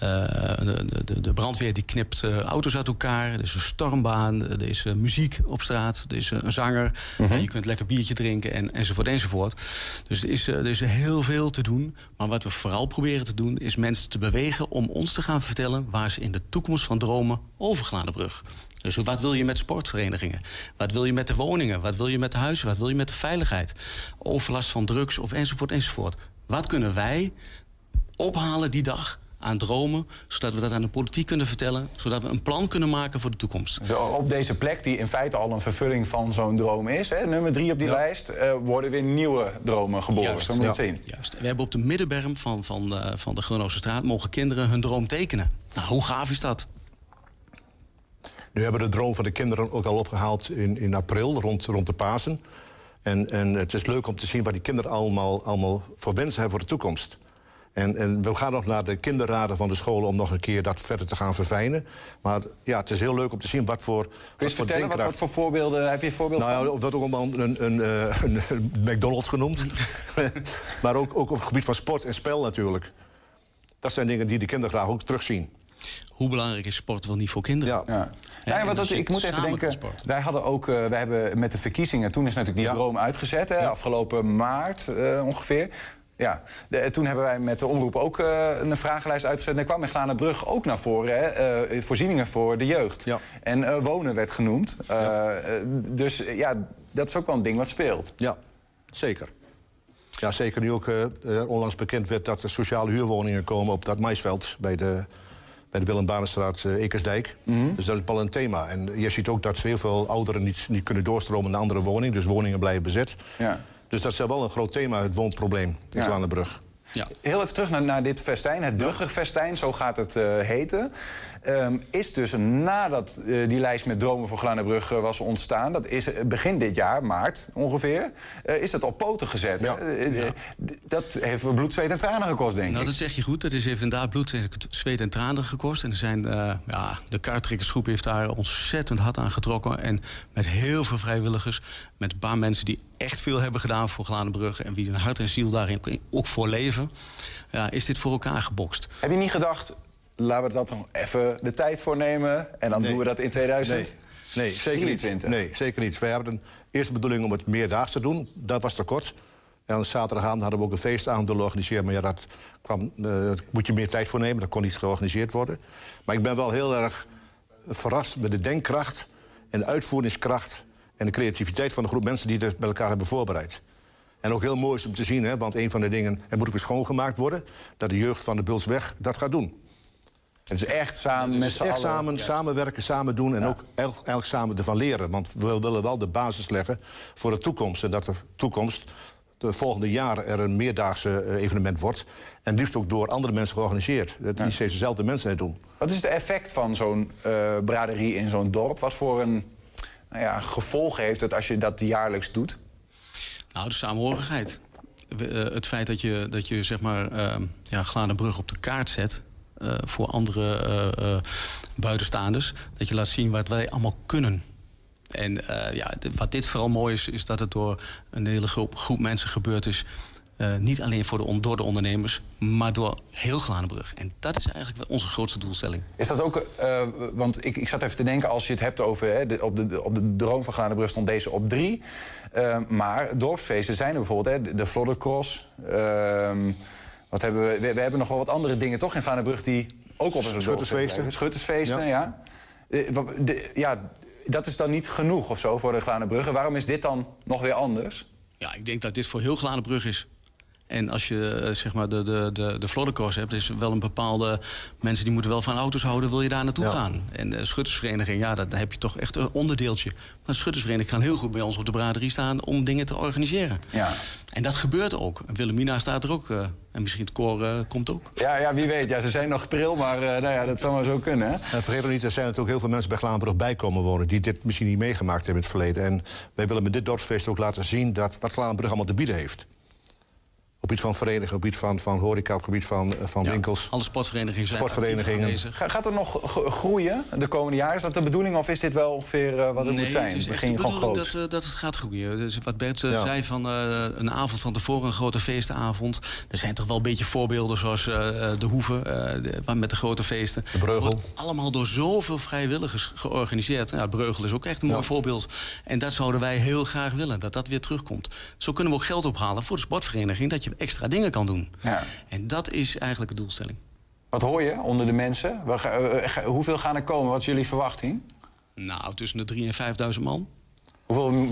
de, de, de, brandweer die knipt auto's uit elkaar. Er is een stormbaan. Er is muziek op straat. Er is een zanger. Mhm. je kunt lekker biertje drinken en, enzovoort enzovoort. Dus er is, er is heel veel te doen. Maar wat we vooral proberen te doen... is mensen te bewegen om ons te gaan vertellen... waar ze in de toekomst van dromen over brug. Dus wat wil je met sportverenigingen? Wat wil je met de woningen? Wat wil je met de huizen? Wat wil je met de veiligheid? Overlast van drugs of enzovoort enzovoort. Wat kunnen wij ophalen die dag aan dromen, zodat we dat aan de politiek kunnen vertellen, zodat we een plan kunnen maken voor de toekomst. Op deze plek, die in feite al een vervulling van zo'n droom is, hè, nummer drie op die lijst, uh, worden weer nieuwe dromen geboren. Juist. Zo moet zien. Juist. We hebben op de middenberm van, van, de, van de straat mogen kinderen hun droom tekenen. Nou, hoe gaaf is dat? Nu hebben we de droom van de kinderen ook al opgehaald in, in april, rond, rond de Pasen. En, en het is leuk om te zien wat die kinderen allemaal, allemaal voor wensen hebben voor de toekomst. En, en, we gaan nog naar de kinderraden van de scholen om nog een keer dat verder te gaan verfijnen. Maar ja, het is heel leuk om te zien wat voor. Kun je wat vertellen wat, wat, voor voorbeelden heb je voorbeelden nou, van? Ja, dat ook allemaal een, een, een, een McDonald's genoemd. maar ook, ook op het gebied van sport en spel natuurlijk. Dat zijn dingen die de kinderen graag ook terugzien. Hoe belangrijk is sport wel niet voor kinderen? Ja. ja. Ja, ja dat, ik moet even denken. Wij hadden ook, uh, wij hebben met de verkiezingen, toen is natuurlijk die droom uitgezet, hè, afgelopen maart uh, ongeveer. Ja, de, toen hebben wij met de omroep ook uh, een vragenlijst uitgezet. En er kwam in Glanenbrug ook naar voren. Hè, uh, voorzieningen voor de jeugd. Ja. En uh, wonen werd genoemd. Ja. dus ja, dat is ook wel een ding wat speelt. Ja, zeker. Ja, zeker nu ook onlangs bekend werd dat er sociale huurwoningen komen op dat maisveld bij de, bij de Willem Banenstraat Ekersdijk. Mm -hmm. Dus dat is wel een thema. En je ziet ook dat heel veel ouderen niet, niet kunnen doorstromen naar andere woningen. Dus woningen blijven bezet. Ja. Dus dat is wel een groot thema, het woonprobleem in Ja. Ja. Heel even terug naar, naar dit festijn, het Bruggerfestijn, zo gaat het eh, heten. Ehm, is dus nadat eh, die lijst met dromen voor Glanenbrug was ontstaan... dat is eh, begin dit jaar, maart ongeveer, is dat op poten gezet. Ja. Dat heeft bloed, zweet en tranen gekost, denk Nou, ik. dat zeg je goed. Dat is heeft inderdaad bloed, zweet en tranen gekost. En er zijn, ja, de kaarttrekkersgroep heeft daar ontzettend hard aan getrokken. En met heel veel vrijwilligers. Met een paar mensen die echt veel hebben gedaan voor Glanenbrug. En wie hun hart en ziel daarin ook voor leven. Ja, is dit voor elkaar gebokst. Heb je niet gedacht, laten we dat dan even de tijd voor nemen... en dan doen we dat in 2000? Nee, nee zeker niet. 23. Nee, zeker niet. Wij hebben een eerste bedoeling om het meerdaags te doen. Dat was te kort. En op zaterdagavond hadden we ook een feestavond willen organiseren. Maar ja, dat kwam, eh, daar moet je meer tijd voor nemen. Dat kon niet georganiseerd worden. Maar ik ben wel heel erg verrast met de denkkracht... en de uitvoeringskracht en de creativiteit van de groep mensen... die dit bij elkaar hebben voorbereid. En ook heel mooi is om te zien, hè, want een van de dingen... er moet ook weer schoongemaakt worden... dat de jeugd van de Bulsweg dat gaat doen. Het is echt samen met Dus z'n echt allen. samen, samenwerken, samen doen en ook elk, elk samen ervan leren. Want we willen wel de basis leggen voor de toekomst. En dat de toekomst de volgende jaren er een meerdaagse eh, evenement wordt. En liefst ook door andere mensen georganiseerd. Dat niet steeds dezelfde mensen het doen. Wat is het effect van zo'n eh, braderie in zo'n dorp? Wat voor een nou ja, gevolgen heeft het als je dat jaarlijks doet? Nou, de samenhorigheid. Eh, het feit dat je, dat je zeg maar, uh, ja, op de kaart zet... eh, voor andere eh, buitenstaanders. Dat je laat zien wat wij allemaal kunnen. En ja, wat dit vooral mooi is, is dat het door een hele groep, groep mensen gebeurd is. Eh, niet alleen voor de, on- door de ondernemers, maar door heel Glanenbrug. En dat is eigenlijk wel onze grootste doelstelling. Is dat ook, eh, want ik, ik zat even te denken, als je het hebt over... Hè, de, op, de, op de droom van Glanenbrug stond deze op drie. Eh, maar dorpsfeesten zijn er bijvoorbeeld, hè, de, de Floddercross. ehm, wat hebben we, we, we hebben nog wel wat andere dingen toch in Glanenbrug... die ook op een Schuttersfeesten. Schuttersfeesten, ja. Eh, de- ja. Dat is dan niet genoeg of zo voor de Glanenbruggen. Waarom is dit dan nog weer anders? Ja, ik denk dat dit voor heel Glanenbrug is. En als je eh, zeg maar de, de, de, de Floddercross hebt, is wel een bepaalde mensen die moeten wel van auto's houden, wil je daar naartoe Ja. gaan. En de schuttersvereniging, ja, dat, daar heb je toch echt een onderdeeltje. Maar de schuttersvereniging gaan heel goed bij ons op de braderie staan om dingen te organiseren. Ja. En dat gebeurt ook. Willemina staat er ook. eh, en misschien het koor eh, komt ook. Ja, ja, wie weet. Ja, ze zijn nog pril, maar eh, nou ja, dat zou maar zo kunnen. Hè? En vergeet ook niet, er zijn natuurlijk heel veel mensen bij Glaanbrug bij komen wonen... die dit misschien niet meegemaakt hebben in het verleden. En wij willen met dit dorpsfeest ook laten zien dat wat Glaanbrug allemaal te bieden heeft. Op het gebied van verenigingen, op het gebied van, van horeca, op het gebied van, eh, van winkels. Alle sportverenigingen zijn Sportverenigingen. Gaat er nog groeien de komende jaren? Is dat de bedoeling of is dit wel ongeveer eh, wat het nee, moet zijn? Het is Begin de gewoon bedoeling groot? dat, eh, dat het gaat groeien. Dus wat Bert Ja. zei van eh, een avond van tevoren, een grote feestavond. Er zijn toch wel een beetje voorbeelden zoals eh, de Hoeve eh, de- met de grote feesten. De Breugel. Wordt allemaal door zoveel vrijwilligers georganiseerd. Ja, het Breugel is ook echt een mooi voorbeeld. En dat zouden wij heel graag willen, dat dat weer terugkomt. Zo kunnen we ook geld ophalen voor de sportvereniging... dat je extra dingen kan doen. Ja. En dat is eigenlijk de doelstelling. Wat hoor je onder de mensen? Eh, ga- hoeveel gaan er komen? Wat is jullie verwachting? Nou, tussen de 3.000 en 5.000 man. Hoeveel wonen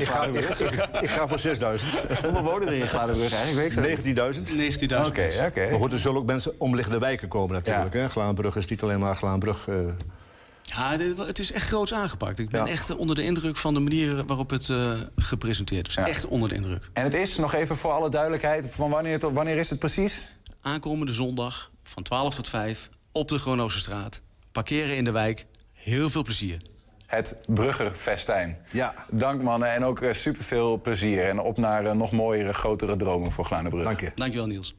Ik ga, er in ik, ga, ik, ga, ik ga voor 6000. Hoeveel wonen er in Gladenburg eigenlijk? Weet ik zo? 19.000. 19.000. Oké, oké. Maar goed, er zullen ook mensen omliggende wijken komen natuurlijk. Hè? Glaanbrug is niet alleen maar Glaanbrug. eh, Ja, het is echt groots aangepakt. Ik ben Ja. echt eh, onder de indruk van de manier waarop het eh, gepresenteerd is. Echt onder de indruk. En het is, nog even voor alle duidelijkheid, van wanneer, tot, wanneer is het precies? Aankomende zondag van 12 tot 5 op de Gronoze straat. Parkeren in de wijk. Heel veel plezier. Het Bruggerfestijn. Ja. Dank mannen en ook super superveel plezier. En op naar eh, nog mooiere, grotere dromen voor Glanebrug. dank je. Dankjewel Niels.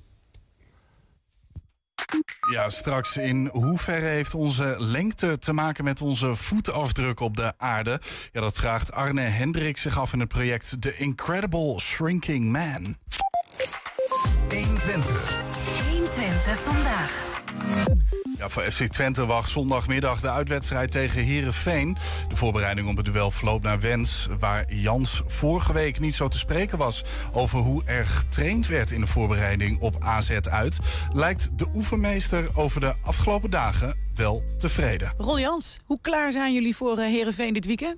Ja, straks in hoeverre heeft onze lengte te maken met onze voetafdruk op de aarde? Ja, dat vraagt Arne Hendrik zich af in het project The Incredible Shrinking Man. 120. 120 vandaag. Ja, voor FC Twente wacht zondagmiddag de uitwedstrijd tegen Herenveen. De voorbereiding op het duel verloopt naar wens, waar Jans vorige week niet zo te spreken was over hoe er getraind werd in de voorbereiding op AZ uit. Lijkt de oefenmeester over de afgelopen dagen wel tevreden. Ron Jans, hoe klaar zijn jullie voor Herenveen dit weekend?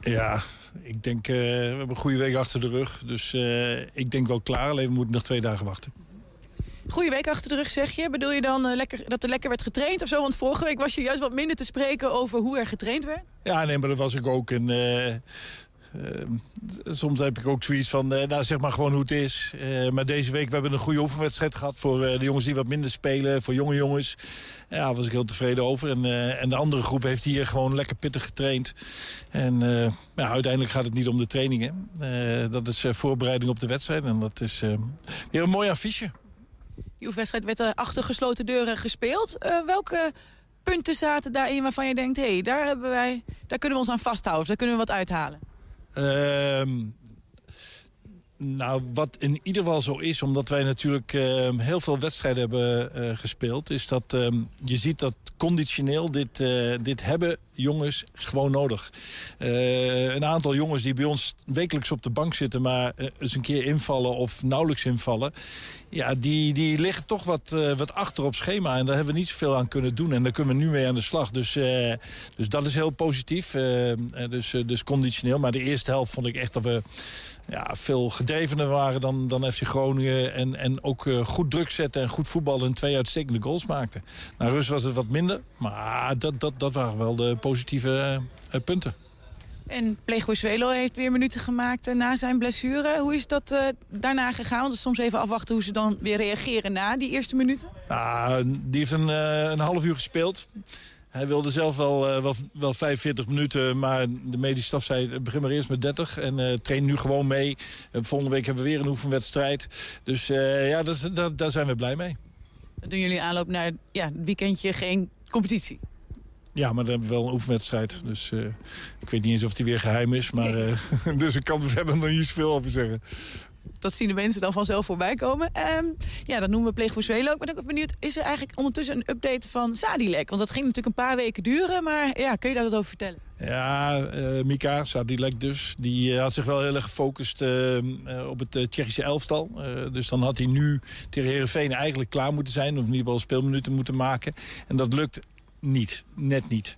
Ja, ik denk, uh, we hebben een goede week achter de rug. Dus uh, ik denk wel klaar, alleen we moeten nog twee dagen wachten. Goeie week achter de rug, zeg je. Bedoel je dan uh, lekker, dat er lekker werd getraind of zo? Want vorige week was je juist wat minder te spreken over hoe er getraind werd. Ja, nee, maar dat was ik ook. En, uh, soms heb ik ook zoiets van, nou zeg maar gewoon hoe het is. maar deze week we hebben een goede oefenwedstrijd gehad voor de jongens die wat minder spelen. Voor jonge jongens. Ja, daar was ik heel tevreden over. En, en de andere groep heeft hier gewoon lekker pittig getraind. En ja, uiteindelijk gaat het niet om de trainingen. dat is voorbereiding op de wedstrijd. En dat is weer een mooi affiche. Die oefenwedstrijd werd er achter gesloten deuren gespeeld. Uh, welke punten zaten daarin waarvan je denkt... hé, hey, daar, hebben wij, daar kunnen we ons aan vasthouden, daar kunnen we wat uithalen? Uh, nou, wat in ieder geval zo is, omdat wij natuurlijk uh, heel veel wedstrijden hebben uh, gespeeld... is dat uh, je ziet dat conditioneel dit, uh, dit hebben jongens gewoon nodig. Een aantal jongens die bij ons wekelijks op de bank zitten... maar eens een keer invallen of nauwelijks invallen... ja, die, die liggen toch wat, uh, wat achter op schema. En daar hebben we niet zoveel aan kunnen doen. En daar kunnen we nu mee aan de slag. Dus, uh, dus dat is heel positief. Uh, dus, dus conditioneel. Maar de eerste helft vond ik echt dat we ja, veel gedrevener waren dan, dan FC Groningen. En, en ook goed druk zetten en goed voetballen en twee uitstekende goals maakten. Nou, rust was het wat minder. Maar dat, dat, dat waren wel de positieve punten. En Plego Zwelo heeft weer minuten gemaakt uh, na zijn blessure. Hoe is dat uh, daarna gegaan? Want soms even afwachten hoe ze dan weer reageren na die eerste minuten. Nou, die heeft een, uh, een half uur gespeeld. Hij wilde zelf wel, uh, wel, wel 45 minuten, maar de medische staf zei... begin maar eerst met 30 en uh, train nu gewoon mee. En volgende week hebben we weer een oefenwedstrijd. Dus uh, ja, dat, dat, daar zijn we blij mee. Dan doen jullie aanloop naar ja, het weekendje geen competitie? Ja, maar dan hebben we wel een oefenwedstrijd. Dus uh, ik weet niet eens of die weer geheim is. Maar, uh, dus ik kan er verder nog niet zoveel over zeggen. Dat zien de mensen dan vanzelf voorbij komen. Um, ja, dat noemen we pleegvoedsel ook. Ik ben ook benieuwd, is er eigenlijk ondertussen een update van Sadilek? Want dat ging natuurlijk een paar weken duren. Maar ja, kun je daar wat over vertellen? Ja, uh, Mika Sadilek dus. Die uh, had zich wel heel erg gefocust uh, op het Tsjechische elftal. dus dan had hij nu tegen Heerenveen eigenlijk klaar moeten zijn. Of in ieder geval speelminuten moeten maken. En dat lukt niet, net niet.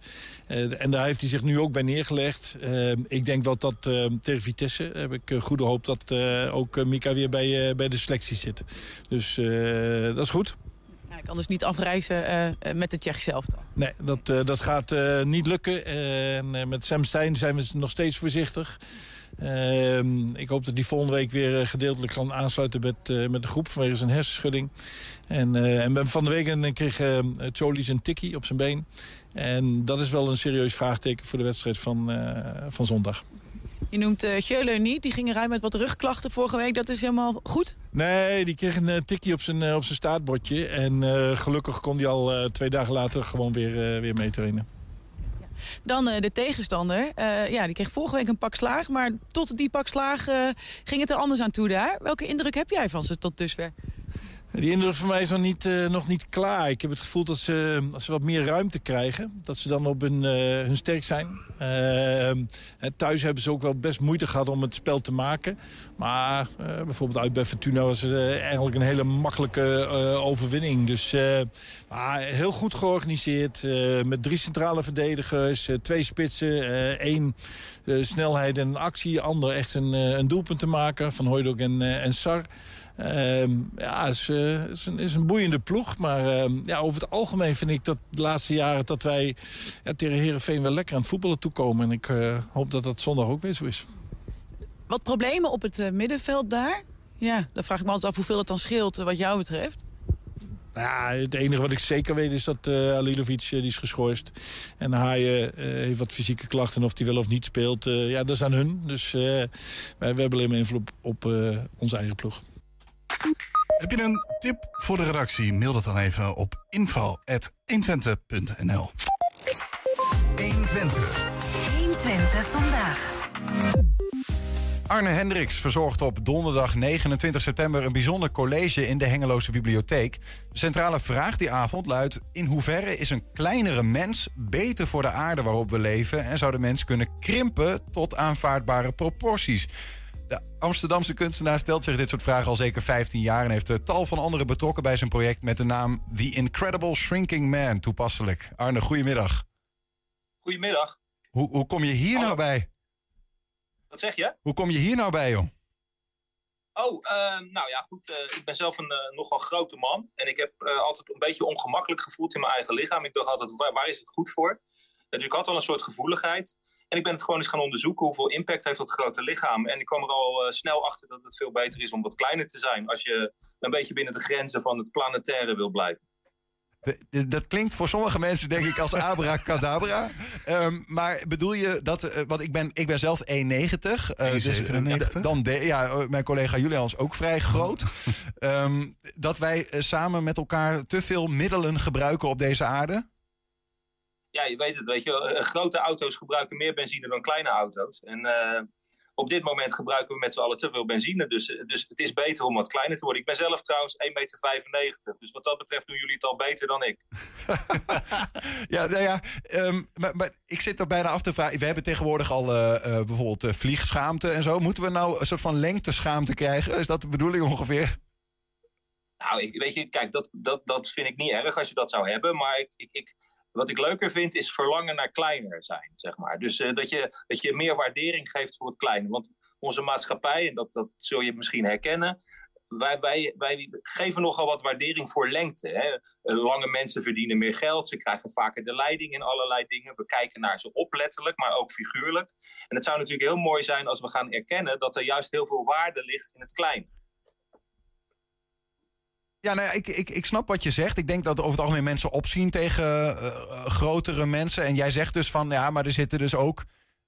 Uh, en daar heeft hij zich nu ook bij neergelegd. Uh, ik denk wel dat uh, tegen Vitesse heb ik goede hoop dat ook Mika weer bij, bij de selectie zit. Dus dat is goed. Ja, hij kan dus niet afreizen met de Tsjech zelf dan? Nee, dat, dat gaat niet lukken. met Sam Stein zijn we nog steeds voorzichtig. Uh, ik hoop dat hij volgende week weer gedeeltelijk kan aansluiten met, uh, met de groep vanwege zijn hersenschudding. En, uh, en van de week en kreeg uh, een tikkie op zijn been. En dat is wel een serieus vraagteken voor de wedstrijd van, van zondag. Je noemt uh, niet, die ging ruim met wat rugklachten vorige week. Dat is helemaal goed? Nee, die kreeg een uh, tikje op zijn, op zijn staartbordje. En gelukkig kon hij al twee dagen later gewoon weer, weer meetrainen. Dan de tegenstander. ja, die kreeg vorige week een pak slaag. Maar tot die pak slaag ging het er anders aan toe daar. Welke indruk heb jij van ze tot dusver? Die indruk voor mij is nog niet, uh, nog niet klaar. Ik heb het gevoel dat ze, als ze wat meer ruimte krijgen... dat ze dan op hun, uh, hun sterk zijn. Uh, thuis hebben ze ook wel best moeite gehad om het spel te maken. Maar bijvoorbeeld uit bij Fortuna was het eigenlijk een hele makkelijke overwinning. Dus heel goed georganiseerd. met drie centrale verdedigers, twee spitsen, één snelheid en actie. Ander echt een, een doelpunt te maken van Hooydonk en, en Sar... Ehm, ja, het is, uh, is, een, is, een, boeiende ploeg. Maar ehm, ja, over het algemeen vind ik dat de laatste jaren... dat wij ja, tegen Herenveen wel lekker aan het voetballen toekomen. En ik uh, hoop dat dat zondag ook weer zo is. Wat problemen op het uh, middenveld daar? Ja, dan vraag ik me altijd af hoeveel het dan scheelt wat jou betreft. Ja, het enige wat ik zeker weet is dat uh, Alilovic die is geschorst. En Haaien uh, heeft wat fysieke klachten. Of hij wel of niet speelt, ja, dat is aan hun. Dus wij, wij hebben alleen maar invloed op, op onze eigen ploeg. Heb je een tip voor de redactie? Mail dat dan even op info.120.nl 120. 120 vandaag. Arne Hendricks verzorgt op donderdag 29 september een bijzonder college in de Hengeloze Bibliotheek. De centrale vraag die avond luidt: In hoeverre is een kleinere mens beter voor de aarde waarop we leven en zou de mens kunnen krimpen tot aanvaardbare proporties? De Amsterdamse kunstenaar stelt zich dit soort vragen al zeker 15 jaar en heeft tal van anderen betrokken bij zijn project met de naam The Incredible Shrinking Man toepasselijk. Arne, goedemiddag. Goedemiddag. Hoe, hoe kom je hier nou bij? Wat zeg je? Hoe kom je hier nou bij, joh? Oh, ehm, nou ja, goed. Uh, ik ben zelf een uh, nogal grote man. En ik heb altijd een beetje ongemakkelijk gevoeld in mijn eigen lichaam. Ik dacht altijd, waar, waar is het goed voor? dus ik had al een soort gevoeligheid. En ik ben het gewoon eens gaan onderzoeken. Hoeveel impact heeft dat grote lichaam? En ik kwam er al uh, snel achter dat het veel beter is om wat kleiner te zijn. Als je een beetje binnen de grenzen van het planetaire wil blijven. Dat klinkt voor sommige mensen denk ik als abracadabra. um, maar bedoel je dat... Uh, want ik ben, ik ben zelf 1,90. Uh, dus, uh, dan de, ja, mijn collega Julian is ook vrij groot. um, dat wij samen met elkaar te veel middelen gebruiken op deze aarde? Ja, je weet het, weet je, eh, grote auto's gebruiken meer benzine dan kleine auto's. En uh, op dit moment gebruiken we met z'n allen te veel benzine. Dus, eh, dus het is beter om wat kleiner te worden. Ik ben zelf trouwens 1,95 meter. Dus wat dat betreft doen jullie het al beter dan ik. ja, nou ja, um, maar, maar, ik zit er bijna af te vragen. We hebben tegenwoordig al uh, uh, bijvoorbeeld vliegschaamte en zo. Moeten we nou een soort van lengteschaamte krijgen? Is dat de bedoeling ongeveer? Nou, ik, weet je, kijk, dat, dat, dat vind ik niet erg als je dat zou hebben. Maar ik, ik, ik wat ik leuker vind, is verlangen naar kleiner zijn, zeg maar. Dus uh, dat, je, dat je meer waardering geeft voor het kleine. Want onze maatschappij, en dat, dat zul je misschien herkennen... Wij, wij, wij geven nogal wat waardering voor lengte. Hè. Eh, lange mensen verdienen meer geld, ze krijgen vaker de leiding in allerlei dingen. We kijken naar ze op letterlijk, maar ook figuurlijk. En het zou natuurlijk heel mooi zijn als we gaan erkennen... dat er juist heel veel waarde ligt in het kleine. Ja, nou ja, ik, ik, ik snap wat je zegt. Ik denk dat over het algemeen mensen opzien tegen uh, grotere mensen. En jij zegt dus van ja, maar er zitten dus ook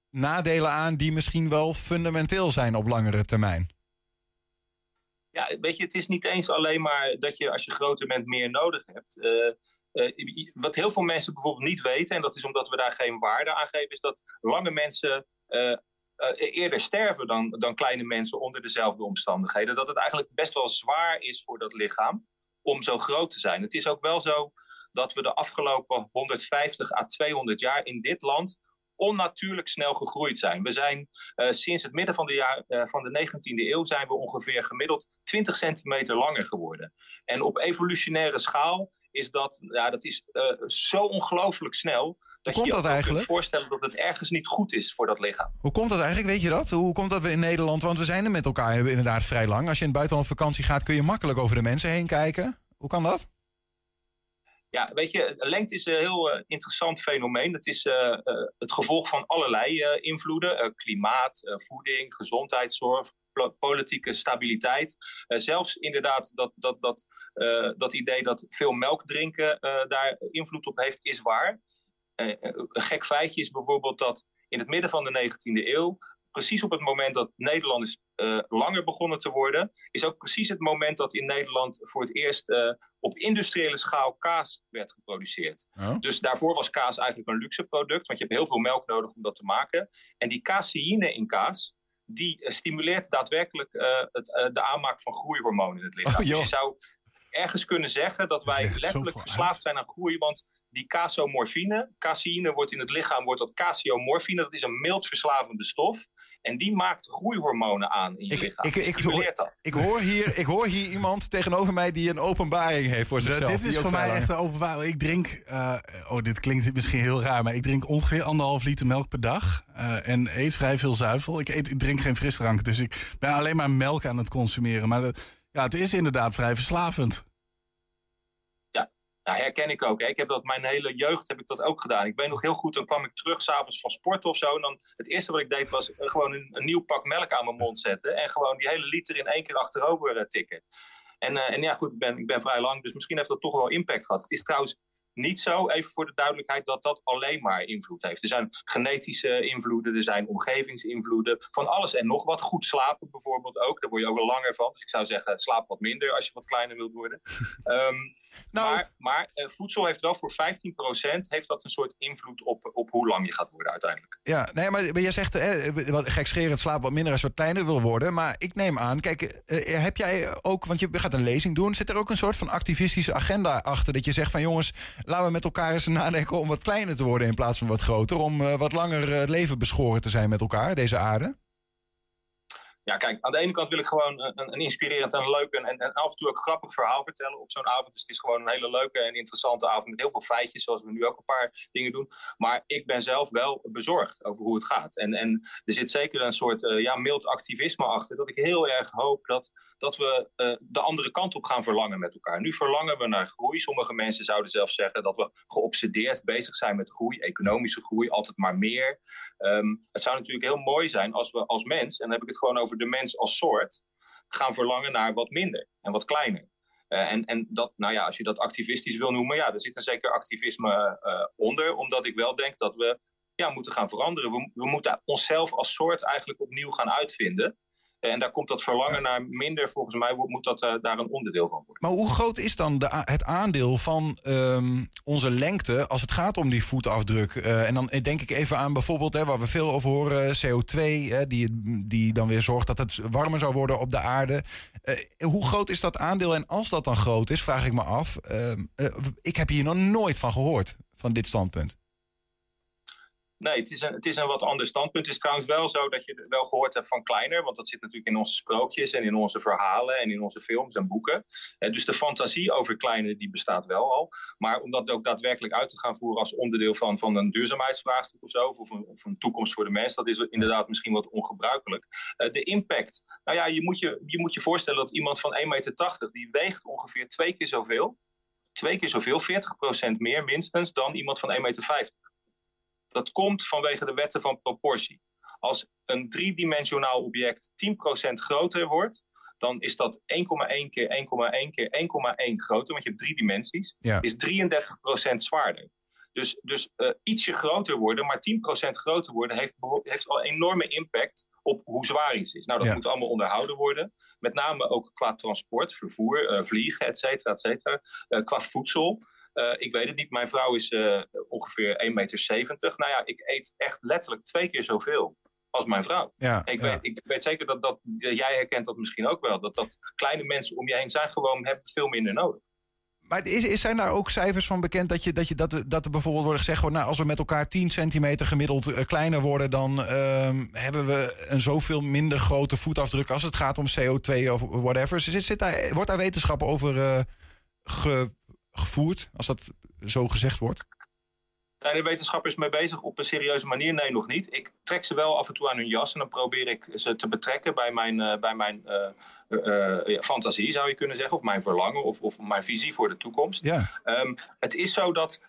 nadelen aan die misschien wel fundamenteel zijn op langere termijn. Ja, weet je, het is niet eens alleen maar dat je als je groter bent meer nodig hebt. Uh, wat heel veel mensen bijvoorbeeld niet weten, en dat is omdat we daar geen waarde aan geven, is dat lange mensen eerder sterven dan, dan kleine mensen onder dezelfde omstandigheden. Dat het eigenlijk best wel zwaar is voor dat lichaam om zo groot te zijn. Het is ook wel zo dat we de afgelopen 150 à 200 jaar in dit land onnatuurlijk snel gegroeid zijn. We zijn uh, sinds het midden van de, jaar, uh, van de 19e eeuw zijn we ongeveer gemiddeld 20 centimeter langer geworden. En op evolutionaire schaal is dat, ja, dat is, zo ongelooflijk snel dat Hoe komt je dat eigenlijk? kunt voorstellen dat het ergens niet goed is voor dat lichaam. Hoe komt dat eigenlijk? Weet je dat? Hoe komt dat we in Nederland, want we zijn er met elkaar inderdaad vrij lang. Als je in het buitenland op vakantie gaat, kun je makkelijk over de mensen heen kijken. Hoe kan dat? Ja, weet je, lengte is een heel uh, interessant fenomeen. Het is uh, uh, het gevolg van allerlei invloeden. klimaat, voeding, gezondheidszorg, politieke stabiliteit. zelfs inderdaad dat, dat, dat, dat idee dat veel melk drinken daar invloed op heeft, is waar. Een gek feitje is bijvoorbeeld dat in het midden van de 19e eeuw precies op het moment dat Nederlanders uh, langer begonnen te worden, is ook precies het moment dat in Nederland voor het eerst uh, op industriële schaal kaas werd geproduceerd. Oh. Dus daarvoor was kaas eigenlijk een luxe product, want je hebt heel veel melk nodig om dat te maken. En die caseïne in kaas, die uh, stimuleert daadwerkelijk het, de aanmaak van groeihormonen in het lichaam. Oh, dus je zou ergens kunnen zeggen dat wij letterlijk verslaafd zijn aan groei, want die casomorfine, caseïne wordt in het lichaam, wordt dat casiomorfine, dat is een mild verslavende stof. En die maakt groeihormonen aan in je ik, lichaam. Ik, ik, hoor, ik, hoor hier, ik hoor hier iemand tegenover mij die een openbaring heeft voor zichzelf. dit is voor mij echt een openbaring. Ik drink, uh, oh dit klinkt misschien heel raar, maar ik drink ongeveer anderhalf liter melk per dag. Uh, en eet vrij veel zuivel. Ik, eet, ik drink geen frisdrank, dus ik ben alleen maar melk aan het consumeren. Maar de, ja, het is inderdaad vrij verslavend. Nou, herken ik ook. Hè. Ik heb dat mijn hele jeugd heb ik dat ook gedaan. Ik weet nog heel goed, dan kwam ik terug s'avonds van sport of zo. En dan het eerste wat ik deed was eh, gewoon een, een, nieuw pak melk aan mijn mond zetten. En gewoon die hele liter in één keer achterover uh, tikken. En, uh, en ja, goed, ik ben, ik ben vrij lang, dus misschien heeft dat toch wel impact gehad. Het is trouwens niet zo, even voor de duidelijkheid, dat dat alleen maar invloed heeft. Er zijn genetische invloeden, er zijn omgevingsinvloeden, van alles en nog wat. Goed slapen bijvoorbeeld ook, daar word je ook wel langer van. Dus ik zou zeggen, slaap wat minder als je wat kleiner wilt worden. um, nou, maar, maar uh, voedsel heeft wel voor 15% heeft dat een soort invloed op, op hoe lang je gaat worden uiteindelijk. Ja, nee, maar, maar jij zegt, eh, wat gekscherend slaap wat minder als je wat kleiner wil worden. Maar ik neem aan, kijk, uh, heb jij ook, want je gaat een lezing doen, zit er ook een soort van activistische agenda achter? Dat je zegt van jongens, laten we met elkaar eens nadenken om wat kleiner te worden in plaats van wat groter. Om uh, wat langer leven beschoren te zijn met elkaar, deze aarde? Ja, kijk, aan de ene kant wil ik gewoon een, een inspirerend en leuk en, en, af en toe ook grappig verhaal vertellen op zo'n avond. Dus het is gewoon een hele leuke en interessante avond met heel veel feitjes, zoals we nu ook een paar dingen doen. Maar ik ben zelf wel bezorgd over hoe het gaat. En, en er zit zeker een soort uh, ja, mild activisme achter, dat ik heel erg hoop dat, dat we uh, de andere kant op gaan verlangen met elkaar. Nu verlangen we naar groei. Sommige mensen zouden zelfs zeggen dat we geobsedeerd bezig zijn met groei, economische groei, altijd maar meer. Um, het zou natuurlijk heel mooi zijn als we als mens, en dan heb ik het gewoon over de mens als soort, gaan verlangen naar wat minder en wat kleiner. Uh, en, en dat, nou ja, als je dat activistisch wil noemen, ja, er zit een zeker activisme uh, onder, omdat ik wel denk dat we ja, moeten gaan veranderen. We, we moeten onszelf als soort eigenlijk opnieuw gaan uitvinden. En daar komt dat verlangen naar minder. Volgens mij moet dat uh, daar een onderdeel van worden. Maar hoe groot is dan de, het aandeel van um, onze lengte als het gaat om die voetafdruk? Uh, en dan denk ik even aan bijvoorbeeld, hè, waar we veel over horen, CO2, hè, die, die dan weer zorgt dat het warmer zou worden op de aarde. Uh, hoe groot is dat aandeel? En als dat dan groot is, vraag ik me af. Ehm, ik heb hier nog nooit van gehoord, van dit standpunt. Nee, het is, een, het is een wat ander standpunt. Het is trouwens wel zo dat je wel gehoord hebt van kleiner, want dat zit natuurlijk in onze sprookjes en in onze verhalen en in onze films en boeken. Eh, dus de fantasie over kleiner die bestaat wel al. Maar om dat ook daadwerkelijk uit te gaan voeren als onderdeel van, van een duurzaamheidsvraagstuk of zo, of een, of een toekomst voor de mens, dat is inderdaad misschien wat ongebruikelijk. Uh, de impact, nou ja, je moet je, je moet je voorstellen dat iemand van 1,80 meter, die weegt ongeveer twee keer zoveel, twee keer zoveel, 40% meer minstens, dan iemand van 1,50 meter. Dat komt vanwege de wetten van proportie. Als een driedimensionaal object 10% groter wordt, dan is dat 1,1 keer 1,1 keer 1,1 groter, want je hebt drie dimensies, is 33% zwaarder. Dus, dus uh, ietsje groter worden, maar 10% groter worden, heeft, heeft al enorme impact op hoe zwaar iets is. Nou, dat moet allemaal onderhouden worden. Met name ook qua transport, vervoer, uh, vliegen, et cetera, et cetera. Uh, qua voedsel. Uh, ik weet het niet. Mijn vrouw is uh, ongeveer 1,70 meter. Nou ja, ik eet echt letterlijk twee keer zoveel als mijn vrouw. Ja, ik, ja. weet, ik weet zeker dat, dat jij herkent dat misschien ook wel. Dat, dat kleine mensen om je heen zijn gewoon hebben veel minder nodig. Maar is, is, zijn daar ook cijfers van bekend dat, je, dat, je, dat, dat er bijvoorbeeld wordt gezegd... nou, als we met elkaar 10 centimeter gemiddeld uh, kleiner worden... dan uh, hebben we een zoveel minder grote voetafdruk als het gaat om CO2 of whatever. Zit, zit daar, wordt daar wetenschap over uh, ge, gevoerd, als dat zo gezegd wordt? Zijn de wetenschappers mee bezig op een serieuze manier? Nee, nog niet. Ik trek ze wel af en toe aan hun jas en dan probeer ik ze te betrekken bij mijn, uh, bij mijn uh, uh, fantasie, zou je kunnen zeggen, of mijn verlangen of, of mijn visie voor de toekomst. Ja. Um, het is zo dat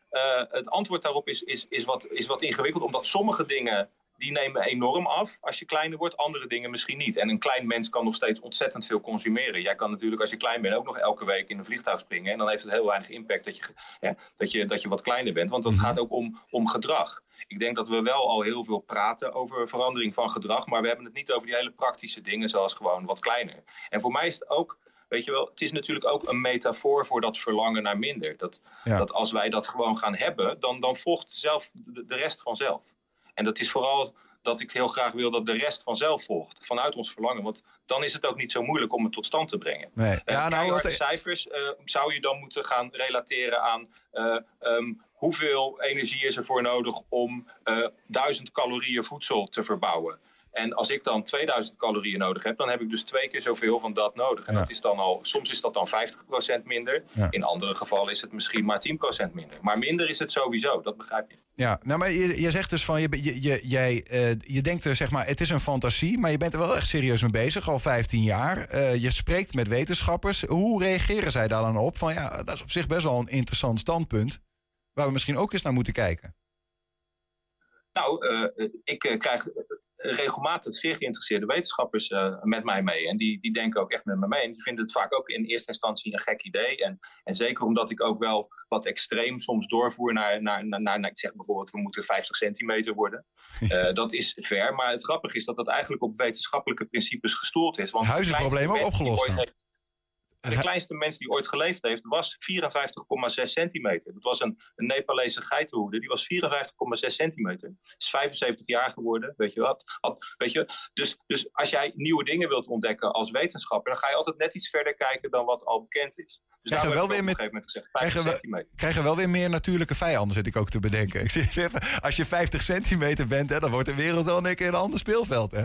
het antwoord daarop is, is, is, wat, is wat ingewikkeld, omdat sommige dingen die nemen enorm af als je kleiner wordt, andere dingen misschien niet. En een klein mens kan nog steeds ontzettend veel consumeren. Jij kan natuurlijk als je klein bent ook nog elke week in een vliegtuig springen. En dan heeft het heel weinig impact dat je, hè, dat je, dat je wat kleiner bent. Want dat mhm. gaat ook om, om gedrag. Ik denk dat we wel al heel veel praten over verandering van gedrag. Maar we hebben het niet over die hele praktische dingen zoals gewoon wat kleiner. En voor mij is het ook Weet je wel, het is natuurlijk ook een metafoor voor dat verlangen naar minder. Dat, dat als wij dat gewoon gaan hebben, dan, dan volgt zelf de, de rest vanzelf. En dat is vooral dat ik heel graag wil dat de rest vanzelf volgt. Vanuit ons verlangen. Want dan is het ook niet zo moeilijk om het tot stand te brengen. Nee. Eh, ja, nou, wat... cijfers uh, zou je dan moeten gaan relateren aan uh, um, hoeveel energie is er voor nodig om 1000 calorieën voedsel te verbouwen. En als ik dan 2000 calorieën nodig heb, dan heb ik dus twee keer zoveel van dat nodig. En dat is dan al, soms is dat dan 50% minder. In andere gevallen is het misschien maar 10% minder. Maar minder is het sowieso, dat begrijp je. Ja, nou, maar je, je zegt dus van, je, je, je, jij, uh, je denkt er, zeg maar, het is een fantasie, maar je bent er wel echt serieus mee bezig, al 15 jaar. Uh, je spreekt met wetenschappers. Hoe reageren zij daar dan op? Van ja, dat is op zich best wel een interessant standpunt, waar we misschien ook eens naar moeten kijken. Nou, uh, ik krijg regelmatig zeer geïnteresseerde wetenschappers uh, met mij mee. En die, die denken ook echt met me mee. En die vinden het vaak ook in eerste instantie een gek idee. En, en zeker omdat ik ook wel wat extreem soms doorvoer naar, naar, naar, naar ik zeg bijvoorbeeld, we moeten 50 centimeter worden. Uh, dat is ver. Maar het grappige is dat dat eigenlijk op wetenschappelijke principes gestoeld is. Want Huizenprobleem ook opgelost de kleinste mens die ooit geleefd heeft was 54,6 centimeter. Dat was een, een Nepalese geitenhoede. Die was 54,6 centimeter. Is 75 jaar geworden, weet je wat? weet je? Dus, dus als jij nieuwe dingen wilt ontdekken als wetenschapper... dan ga je altijd net iets verder kijken dan wat al bekend is. Dus krijgen we wel weer met, gezegd, krijgen, we, krijgen wel weer meer natuurlijke vijanden, zit ik ook te bedenken. Ik even, als je 50 centimeter bent, hè, dan wordt de wereld wel een keer een ander speelveld. Hè?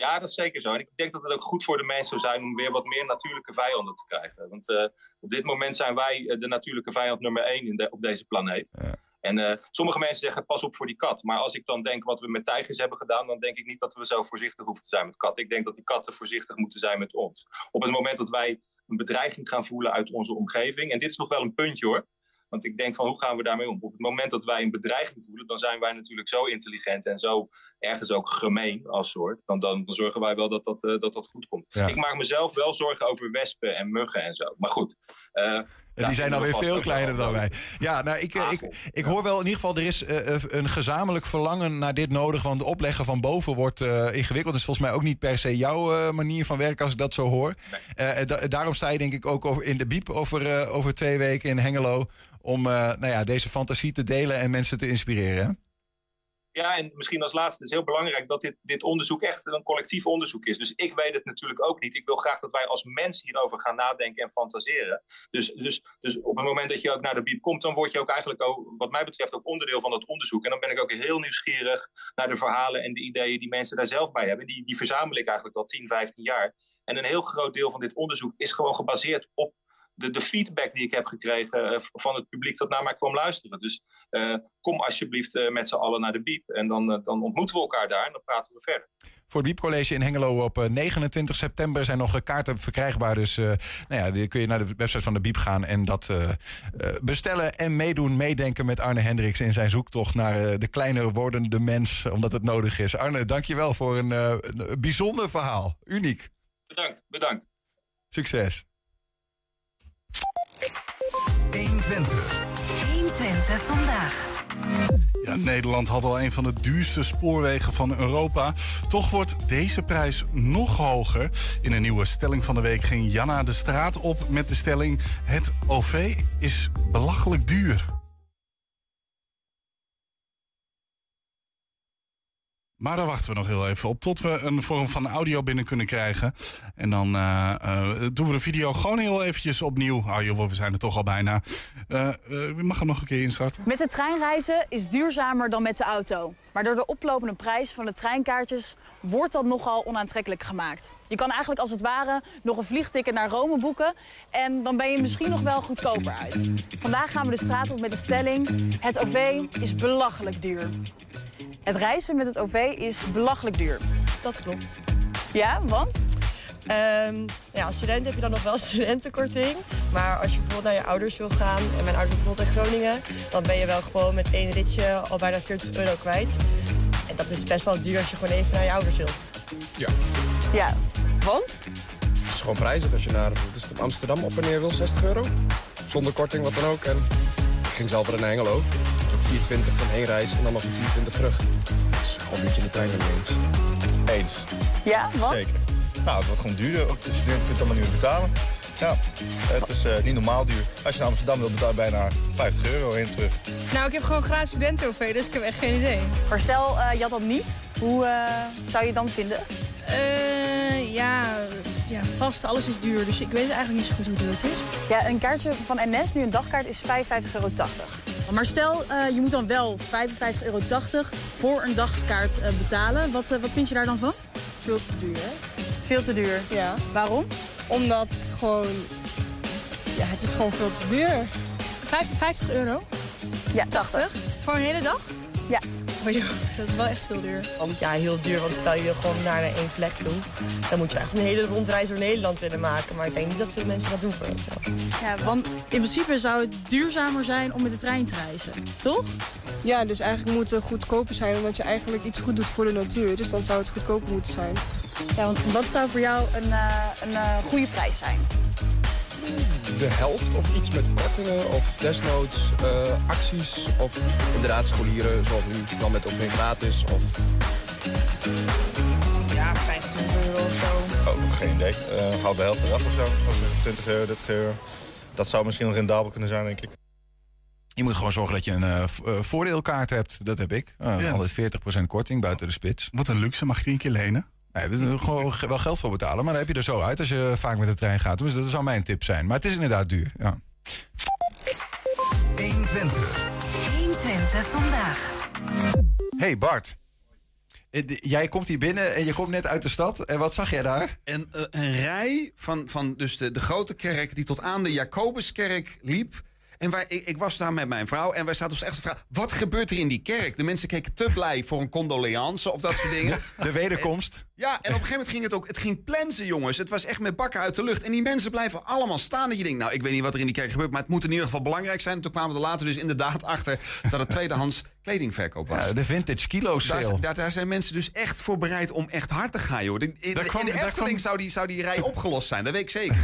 Ja, dat is zeker zo. En ik denk dat het ook goed voor de mensen zou zijn om weer wat meer natuurlijke vijanden te krijgen. Want uh, op dit moment zijn wij eh, de natuurlijke vijand nummer één in de, op deze planeet. Ja. En uh, sommige mensen zeggen pas op voor die kat. Maar als ik dan denk wat we met tijgers hebben gedaan, dan denk ik niet dat we zo voorzichtig hoeven te zijn met katten. Ik denk dat die katten voorzichtig moeten zijn met ons. Op het moment dat wij een bedreiging gaan voelen uit onze omgeving, en dit is nog wel een puntje hoor. Want ik denk van hoe gaan we daarmee om? Op het moment dat wij een bedreiging voelen, dan zijn wij natuurlijk zo intelligent en zo ergens ook gemeen als soort. Dan, dan, dan zorgen wij wel dat dat, uh, dat, dat goed komt. Ik maak mezelf wel zorgen over wespen en muggen en zo. Maar goed. Uh, die zijn alweer veel kleiner dan wij. Ja, nou, ik, ik, ik hoor wel in ieder geval, er is uh, een gezamenlijk verlangen naar dit nodig. Want de opleggen van boven wordt uh, ingewikkeld. is volgens mij ook niet per se jouw manier van werken als ik dat zo hoor. Da daarom sta je denk ik ook over in de biep over, over twee weken in Hengelo om nou ja, deze fantasie te delen en mensen te inspireren. Ja, en misschien als laatste, is heel belangrijk dat dit, dit onderzoek echt een collectief onderzoek is. Dus ik weet het natuurlijk ook niet. Ik wil graag dat wij als mens hierover gaan nadenken en fantaseren. Dus, dus, dus op het moment dat je ook naar de BIEB komt, dan word je ook eigenlijk, ook, wat mij betreft, ook onderdeel van dat onderzoek. En dan ben ik ook heel nieuwsgierig naar de verhalen en de ideeën die mensen daar zelf bij hebben. Die, die verzamel ik eigenlijk al 10, 15 jaar. En een heel groot deel van dit onderzoek is gewoon gebaseerd op de, de feedback die ik heb gekregen eh, van het publiek dat naar mij kwam luisteren. Dus uh, kom alsjeblieft uh, met z'n allen naar de Biep. En dan, dan ontmoeten we elkaar daar en dan praten we verder. Voor het Biep College in Hengelo op 29 september zijn nog kaarten verkrijgbaar. Dus nou ja, dan kun je naar de website van de Biep gaan en dat bestellen en meedoen, meedenken met Arne Hendricks in zijn zoektocht naar de kleiner wordende mens, omdat het nodig is. Arne, dankjewel voor een, een bijzonder verhaal. Uniek. Bedankt, bedankt. Succes. 120. 120 vandaag. Ja, Nederland had al een van de duurste spoorwegen van Europa. Toch wordt deze prijs nog hoger. In een nieuwe stelling van de week ging Janna de straat op met de stelling... het OV is belachelijk duur. Maar daar wachten we nog heel even op tot we een vorm van audio binnen kunnen krijgen. En dan uh, uh, doen we de video gewoon heel eventjes opnieuw. Ah joh, we zijn er toch al bijna. Uh, mag hem nog een keer instarten. Met de trein reizen is duurzamer dan met de auto. Maar door de oplopende prijs van de treinkaartjes wordt dat nogal onaantrekkelijk gemaakt. Je kan eigenlijk als het ware nog een vliegticket naar Rome boeken... en dan ben je misschien nog wel goedkoper uit. Vandaag gaan we de straat op met de stelling... het OV is belachelijk duur. Het reizen met het OV is belachelijk duur. Dat klopt. Ja, want? Ehm, ja, als student heb je dan nog wel studentenkorting. Maar als je bijvoorbeeld naar je ouders wil gaan, en mijn ouders bijvoorbeeld in Groningen, dan ben je wel gewoon met één ritje al bijna 40 euro kwijt. En dat is best wel duur als je gewoon even naar je ouders wil. Ja. Ja, want? Het is gewoon prijzig als je naar Amsterdam op en neer wil, 60 euro. Zonder korting, wat dan ook. En ik ging zelf naar Engelo. 24 van één reis en dan nog een 420 terug. Dat is een beetje de trein eens. Eens. Ja, wat? Zeker. Nou, het wordt gewoon duurder. Ook de studenten kunt het allemaal niet betalen. Ja, het is eh, niet normaal duur. Als je naar Amsterdam wilt, betaal je bijna 50 euro heen en terug. Nou, ik heb gewoon graag studenten dus ik heb echt geen idee. Maar stel, uh, eh, je had dat niet. Hoe eh, zou je het dan vinden? ja, ja, vast. Alles is duur. Dus ik weet eigenlijk niet zo goed hoe duur het is. Ja, een kaartje van NS, nu een dagkaart, is 55,80 euro. Maar stel, eh, je moet dan wel 55,80 euro voor een dagkaart eh, betalen. Wat, eh, wat vind je daar dan van? Veel te duur, hè? Veel te duur. Ja. Waarom? Omdat gewoon... Ja, het is gewoon veel te duur. 55 euro? Ja, 80. Voor een hele dag? Ja. Oh joh, dat is wel echt heel duur. Ja, heel duur, want stel je gewoon naar één plek toe. Dan moet je echt een hele rondreis door Nederland willen maken. Maar ik denk niet dat veel mensen dat doen voor. Ja, want in principe zou het duurzamer zijn om met de trein te reizen, toch? Ja, dus eigenlijk moet het goedkoper zijn, omdat je eigenlijk iets goed doet voor de natuur. Dus dan zou het goedkoper moeten zijn. Ja, want wat zou voor jou een, uh, een uh, goede prijs zijn? De helft of iets met kortingen of desnoods uh, acties of inderdaad scholieren zoals nu dan met OV gratis of... Ja, 25 euro of zo. Oh, geen idee. Uh, houd de helft eraf of zo. 20 euro, 30 euro. Dat zou misschien nog rendabel kunnen zijn, denk ik. Je moet gewoon zorgen dat je een uh, voordeelkaart hebt. Dat heb ik. Uh, ja. Altijd 40% korting buiten de spits. Wat een luxe. Mag je die een keer lenen? Nee, daar is gewoon wel geld voor betalen. Maar dan heb je er zo uit als je vaak met de trein gaat. Dus dat zou mijn tip zijn. Maar het is inderdaad duur. Ja. 120. 120 vandaag. Hey Bart. Jij komt hier binnen en je komt net uit de stad. En wat zag jij daar? Een, een rij van, van dus de, de grote kerk die tot aan de Jacobuskerk liep. En wij, ik, ik, was daar met mijn vrouw en wij zaten ons echt te vragen... wat gebeurt er in die kerk? De mensen keken te blij voor een condoleance of dat soort dingen. De wederkomst. Ja, en op een gegeven moment ging het ook... het ging plensen, jongens. Het was echt met bakken uit de lucht. En die mensen blijven allemaal staan. Dat je denkt, nou, ik weet niet wat er in die kerk gebeurt... maar het moet in ieder geval belangrijk zijn. En toen kwamen we er later dus inderdaad achter... dat het tweedehands kledingverkoop was. Ja, de vintage kilo sale. Daar, daar, zijn mensen dus echt voor bereid om echt hard te gaan, joh. In, in, kwam, in de Efteling kwam... zou, die, zou die rij opgelost zijn, dat weet ik zeker.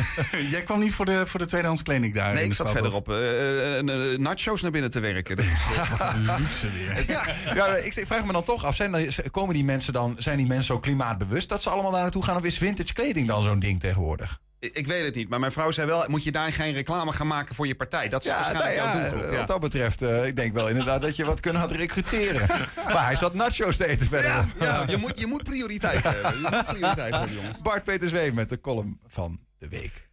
Jij kwam niet voor de, voor de tweedehands kleding daar? Nee, ik zat verderop. Uh, uh, nachos naar binnen te werken. Dat is, Wat een luxe weer. ja. ja, ik vraag me dan toch af, zijn, komen die mensen dan, zijn die mensen zo klimaatbewust dat ze allemaal daar naartoe gaan? Of is vintage kleding dan zo'n ding tegenwoordig? Ik weet het niet, maar mijn vrouw zei wel... moet je daar geen reclame gaan maken voor je partij? Dat is ja, waarschijnlijk nou ja, jouw doelgroep. Wat dat betreft, uh, ik denk wel inderdaad dat je wat kunnen had recruteren. maar hij zat nachos te eten verder. Ja, ja, je, moet, je moet prioriteit hebben. Je moet prioriteit hebben, jongens. Bart Peter Zweef met de column van de week.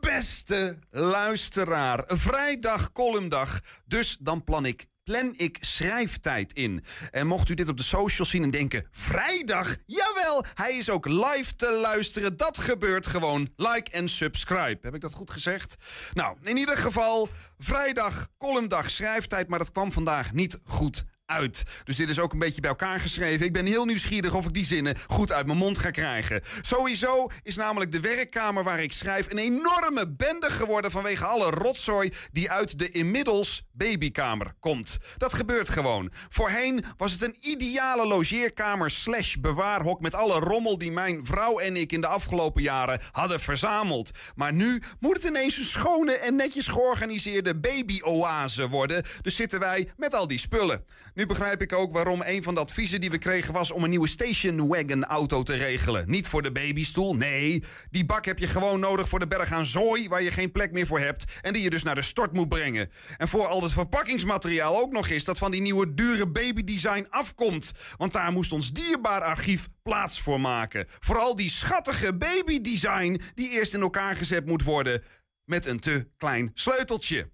Beste luisteraar, vrijdag columndag. Dus dan plan ik plan ik schrijftijd in. En mocht u dit op de socials zien en denken... vrijdag? Jawel, hij is ook live te luisteren. Dat gebeurt gewoon. Like en subscribe. Heb ik dat goed gezegd? Nou, in ieder geval... vrijdag, columndag, schrijftijd... maar dat kwam vandaag niet goed uit. Dus dit is ook een beetje bij elkaar geschreven. Ik ben heel nieuwsgierig of ik die zinnen goed uit mijn mond ga krijgen. Sowieso is namelijk de werkkamer waar ik schrijf een enorme bende geworden vanwege alle rotzooi die uit de inmiddels babykamer komt. Dat gebeurt gewoon. Voorheen was het een ideale logeerkamer slash bewaarhok met alle rommel die mijn vrouw en ik in de afgelopen jaren hadden verzameld. Maar nu moet het ineens een schone en netjes georganiseerde babyoase worden. Dus zitten wij met al die spullen. Nu begrijp ik ook waarom een van de adviezen die we kregen was om een nieuwe station wagon auto te regelen. Niet voor de babystoel, nee. Die bak heb je gewoon nodig voor de berg aan zooi waar je geen plek meer voor hebt en die je dus naar de stort moet brengen. En voor al het verpakkingsmateriaal ook nog eens dat van die nieuwe dure babydesign afkomt. Want daar moest ons dierbaar archief plaats voor maken. Vooral die schattige babydesign die eerst in elkaar gezet moet worden met een te klein sleuteltje.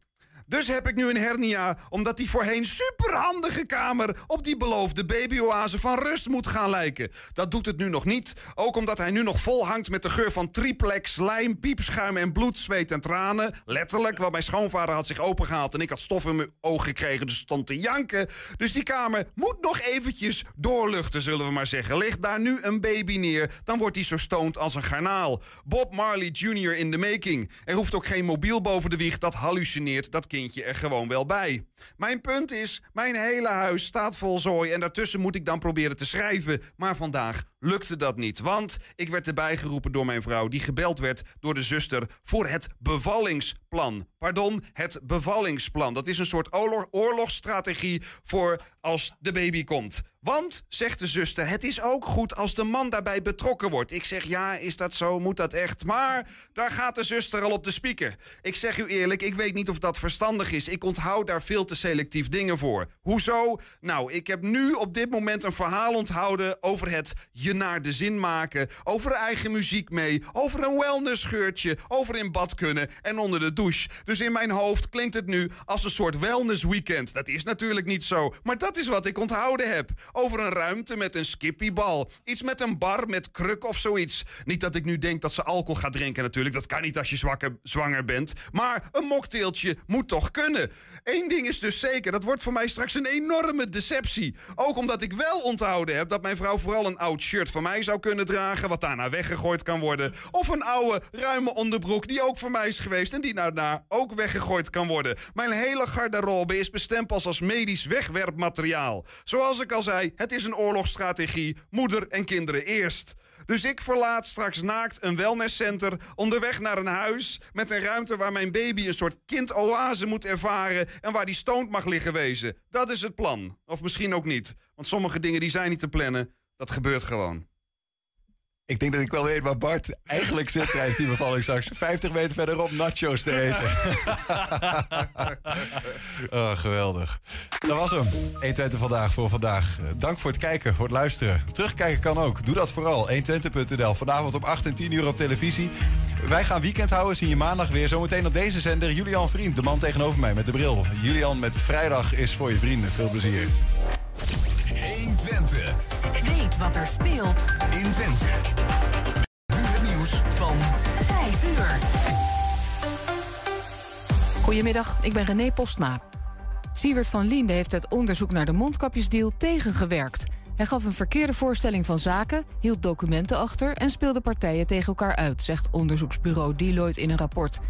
Dus heb ik nu een hernia, omdat die voorheen superhandige kamer op die beloofde babyoase van rust moet gaan lijken. Dat doet het nu nog niet, ook omdat hij nu nog vol hangt met de geur van triplex, lijm, piepschuim en bloed, zweet en tranen. Letterlijk, want mijn schoonvader had zich opengehaald en ik had stof in mijn oog gekregen, dus stond te janken. Dus die kamer moet nog eventjes doorluchten, zullen we maar zeggen. Ligt daar nu een baby neer, dan wordt hij zo stoned als een garnaal. Bob Marley Jr. in the making. Er hoeft ook geen mobiel boven de wieg, dat hallucineert dat kind vriendje er gewoon wel bij. Mijn punt is, mijn hele huis staat vol zooi en daartussen moet ik dan proberen te schrijven. Maar vandaag lukte dat niet, want ik werd erbij geroepen door mijn vrouw... die gebeld werd door de zuster voor het bevallingsplan. Pardon, het bevallingsplan. Dat is een soort oorlog, oorlogsstrategie voor als de baby komt. Want, zegt de zuster, het is ook goed als de man daarbij betrokken wordt. Ik zeg, ja, is dat zo? Moet dat echt? Maar daar gaat de zuster al op de speaker. Ik zeg u eerlijk, ik weet niet of dat verstandig is. Ik onthoud daar veel te selectief dingen voor. Hoezo? Nou, ik heb nu op dit moment een verhaal onthouden over het je naar de zin maken, over eigen muziek mee, over een wellnessgeurtje, over in bad kunnen en onder de douche. Dus in mijn hoofd klinkt het nu als een soort wellness weekend. Dat is natuurlijk niet zo, maar dat is wat ik onthouden heb. Over een ruimte met een skippiebal. Iets met een bar met kruk of zoiets. Niet dat ik nu denk dat ze alcohol gaat drinken natuurlijk. Dat kan niet als je zwakker, zwanger bent. Maar een mocktailtje moet toch kunnen. Eén ding is dus zeker. Dat wordt voor mij straks een enorme deceptie. Ook omdat ik wel onthouden heb dat mijn vrouw vooral een oud shirt van mij zou kunnen dragen. Wat daarna weggegooid kan worden. Of een oude ruime onderbroek die ook voor mij is geweest. En die daarna ook weggegooid kan worden. Mijn hele garderobe is bestempeld als medisch wegwerpmateriaal. Zoals ik al zei, het is een oorlogsstrategie. Moeder en kinderen eerst. Dus ik verlaat straks naakt een wellnesscenter onderweg naar een huis met een ruimte waar mijn baby een soort kindoase moet ervaren en waar die stoned mag liggen wezen. Dat is het plan. Of misschien ook niet. Want sommige dingen die zijn niet te plannen. Dat gebeurt gewoon. Ik denk dat ik wel weet waar Bart eigenlijk zit tijdens die bevalling straks. 50 meter verderop nachos te eten. oh, geweldig. Dat was hem. 120 vandaag voor vandaag. Dank voor het kijken, voor het luisteren. Terugkijken kan ook. Doe dat vooral. 120.nl. Vanavond om 8 en 10 uur op televisie. Wij gaan weekend houden. Zien je maandag weer. Zometeen op deze zender Julian Vriend. De man tegenover mij met de bril. Julian met vrijdag is voor je vrienden. Veel plezier. 120. Weet wat er speelt in Twente. Nu het nieuws van 5 uur. Goedemiddag, ik ben René Postma. Siewert van Liende heeft het onderzoek naar de mondkapjesdeal tegengewerkt. Hij gaf een verkeerde voorstelling van zaken, hield documenten achter... en speelde partijen tegen elkaar uit, zegt onderzoeksbureau Deloitte in een rapport.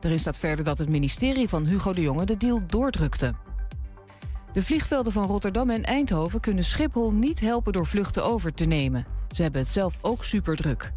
Erin staat verder dat het ministerie van Hugo de Jonge de deal doordrukte. De vliegvelden van Rotterdam en Eindhoven kunnen Schiphol niet helpen door vluchten over te nemen. Ze hebben het zelf ook superdruk.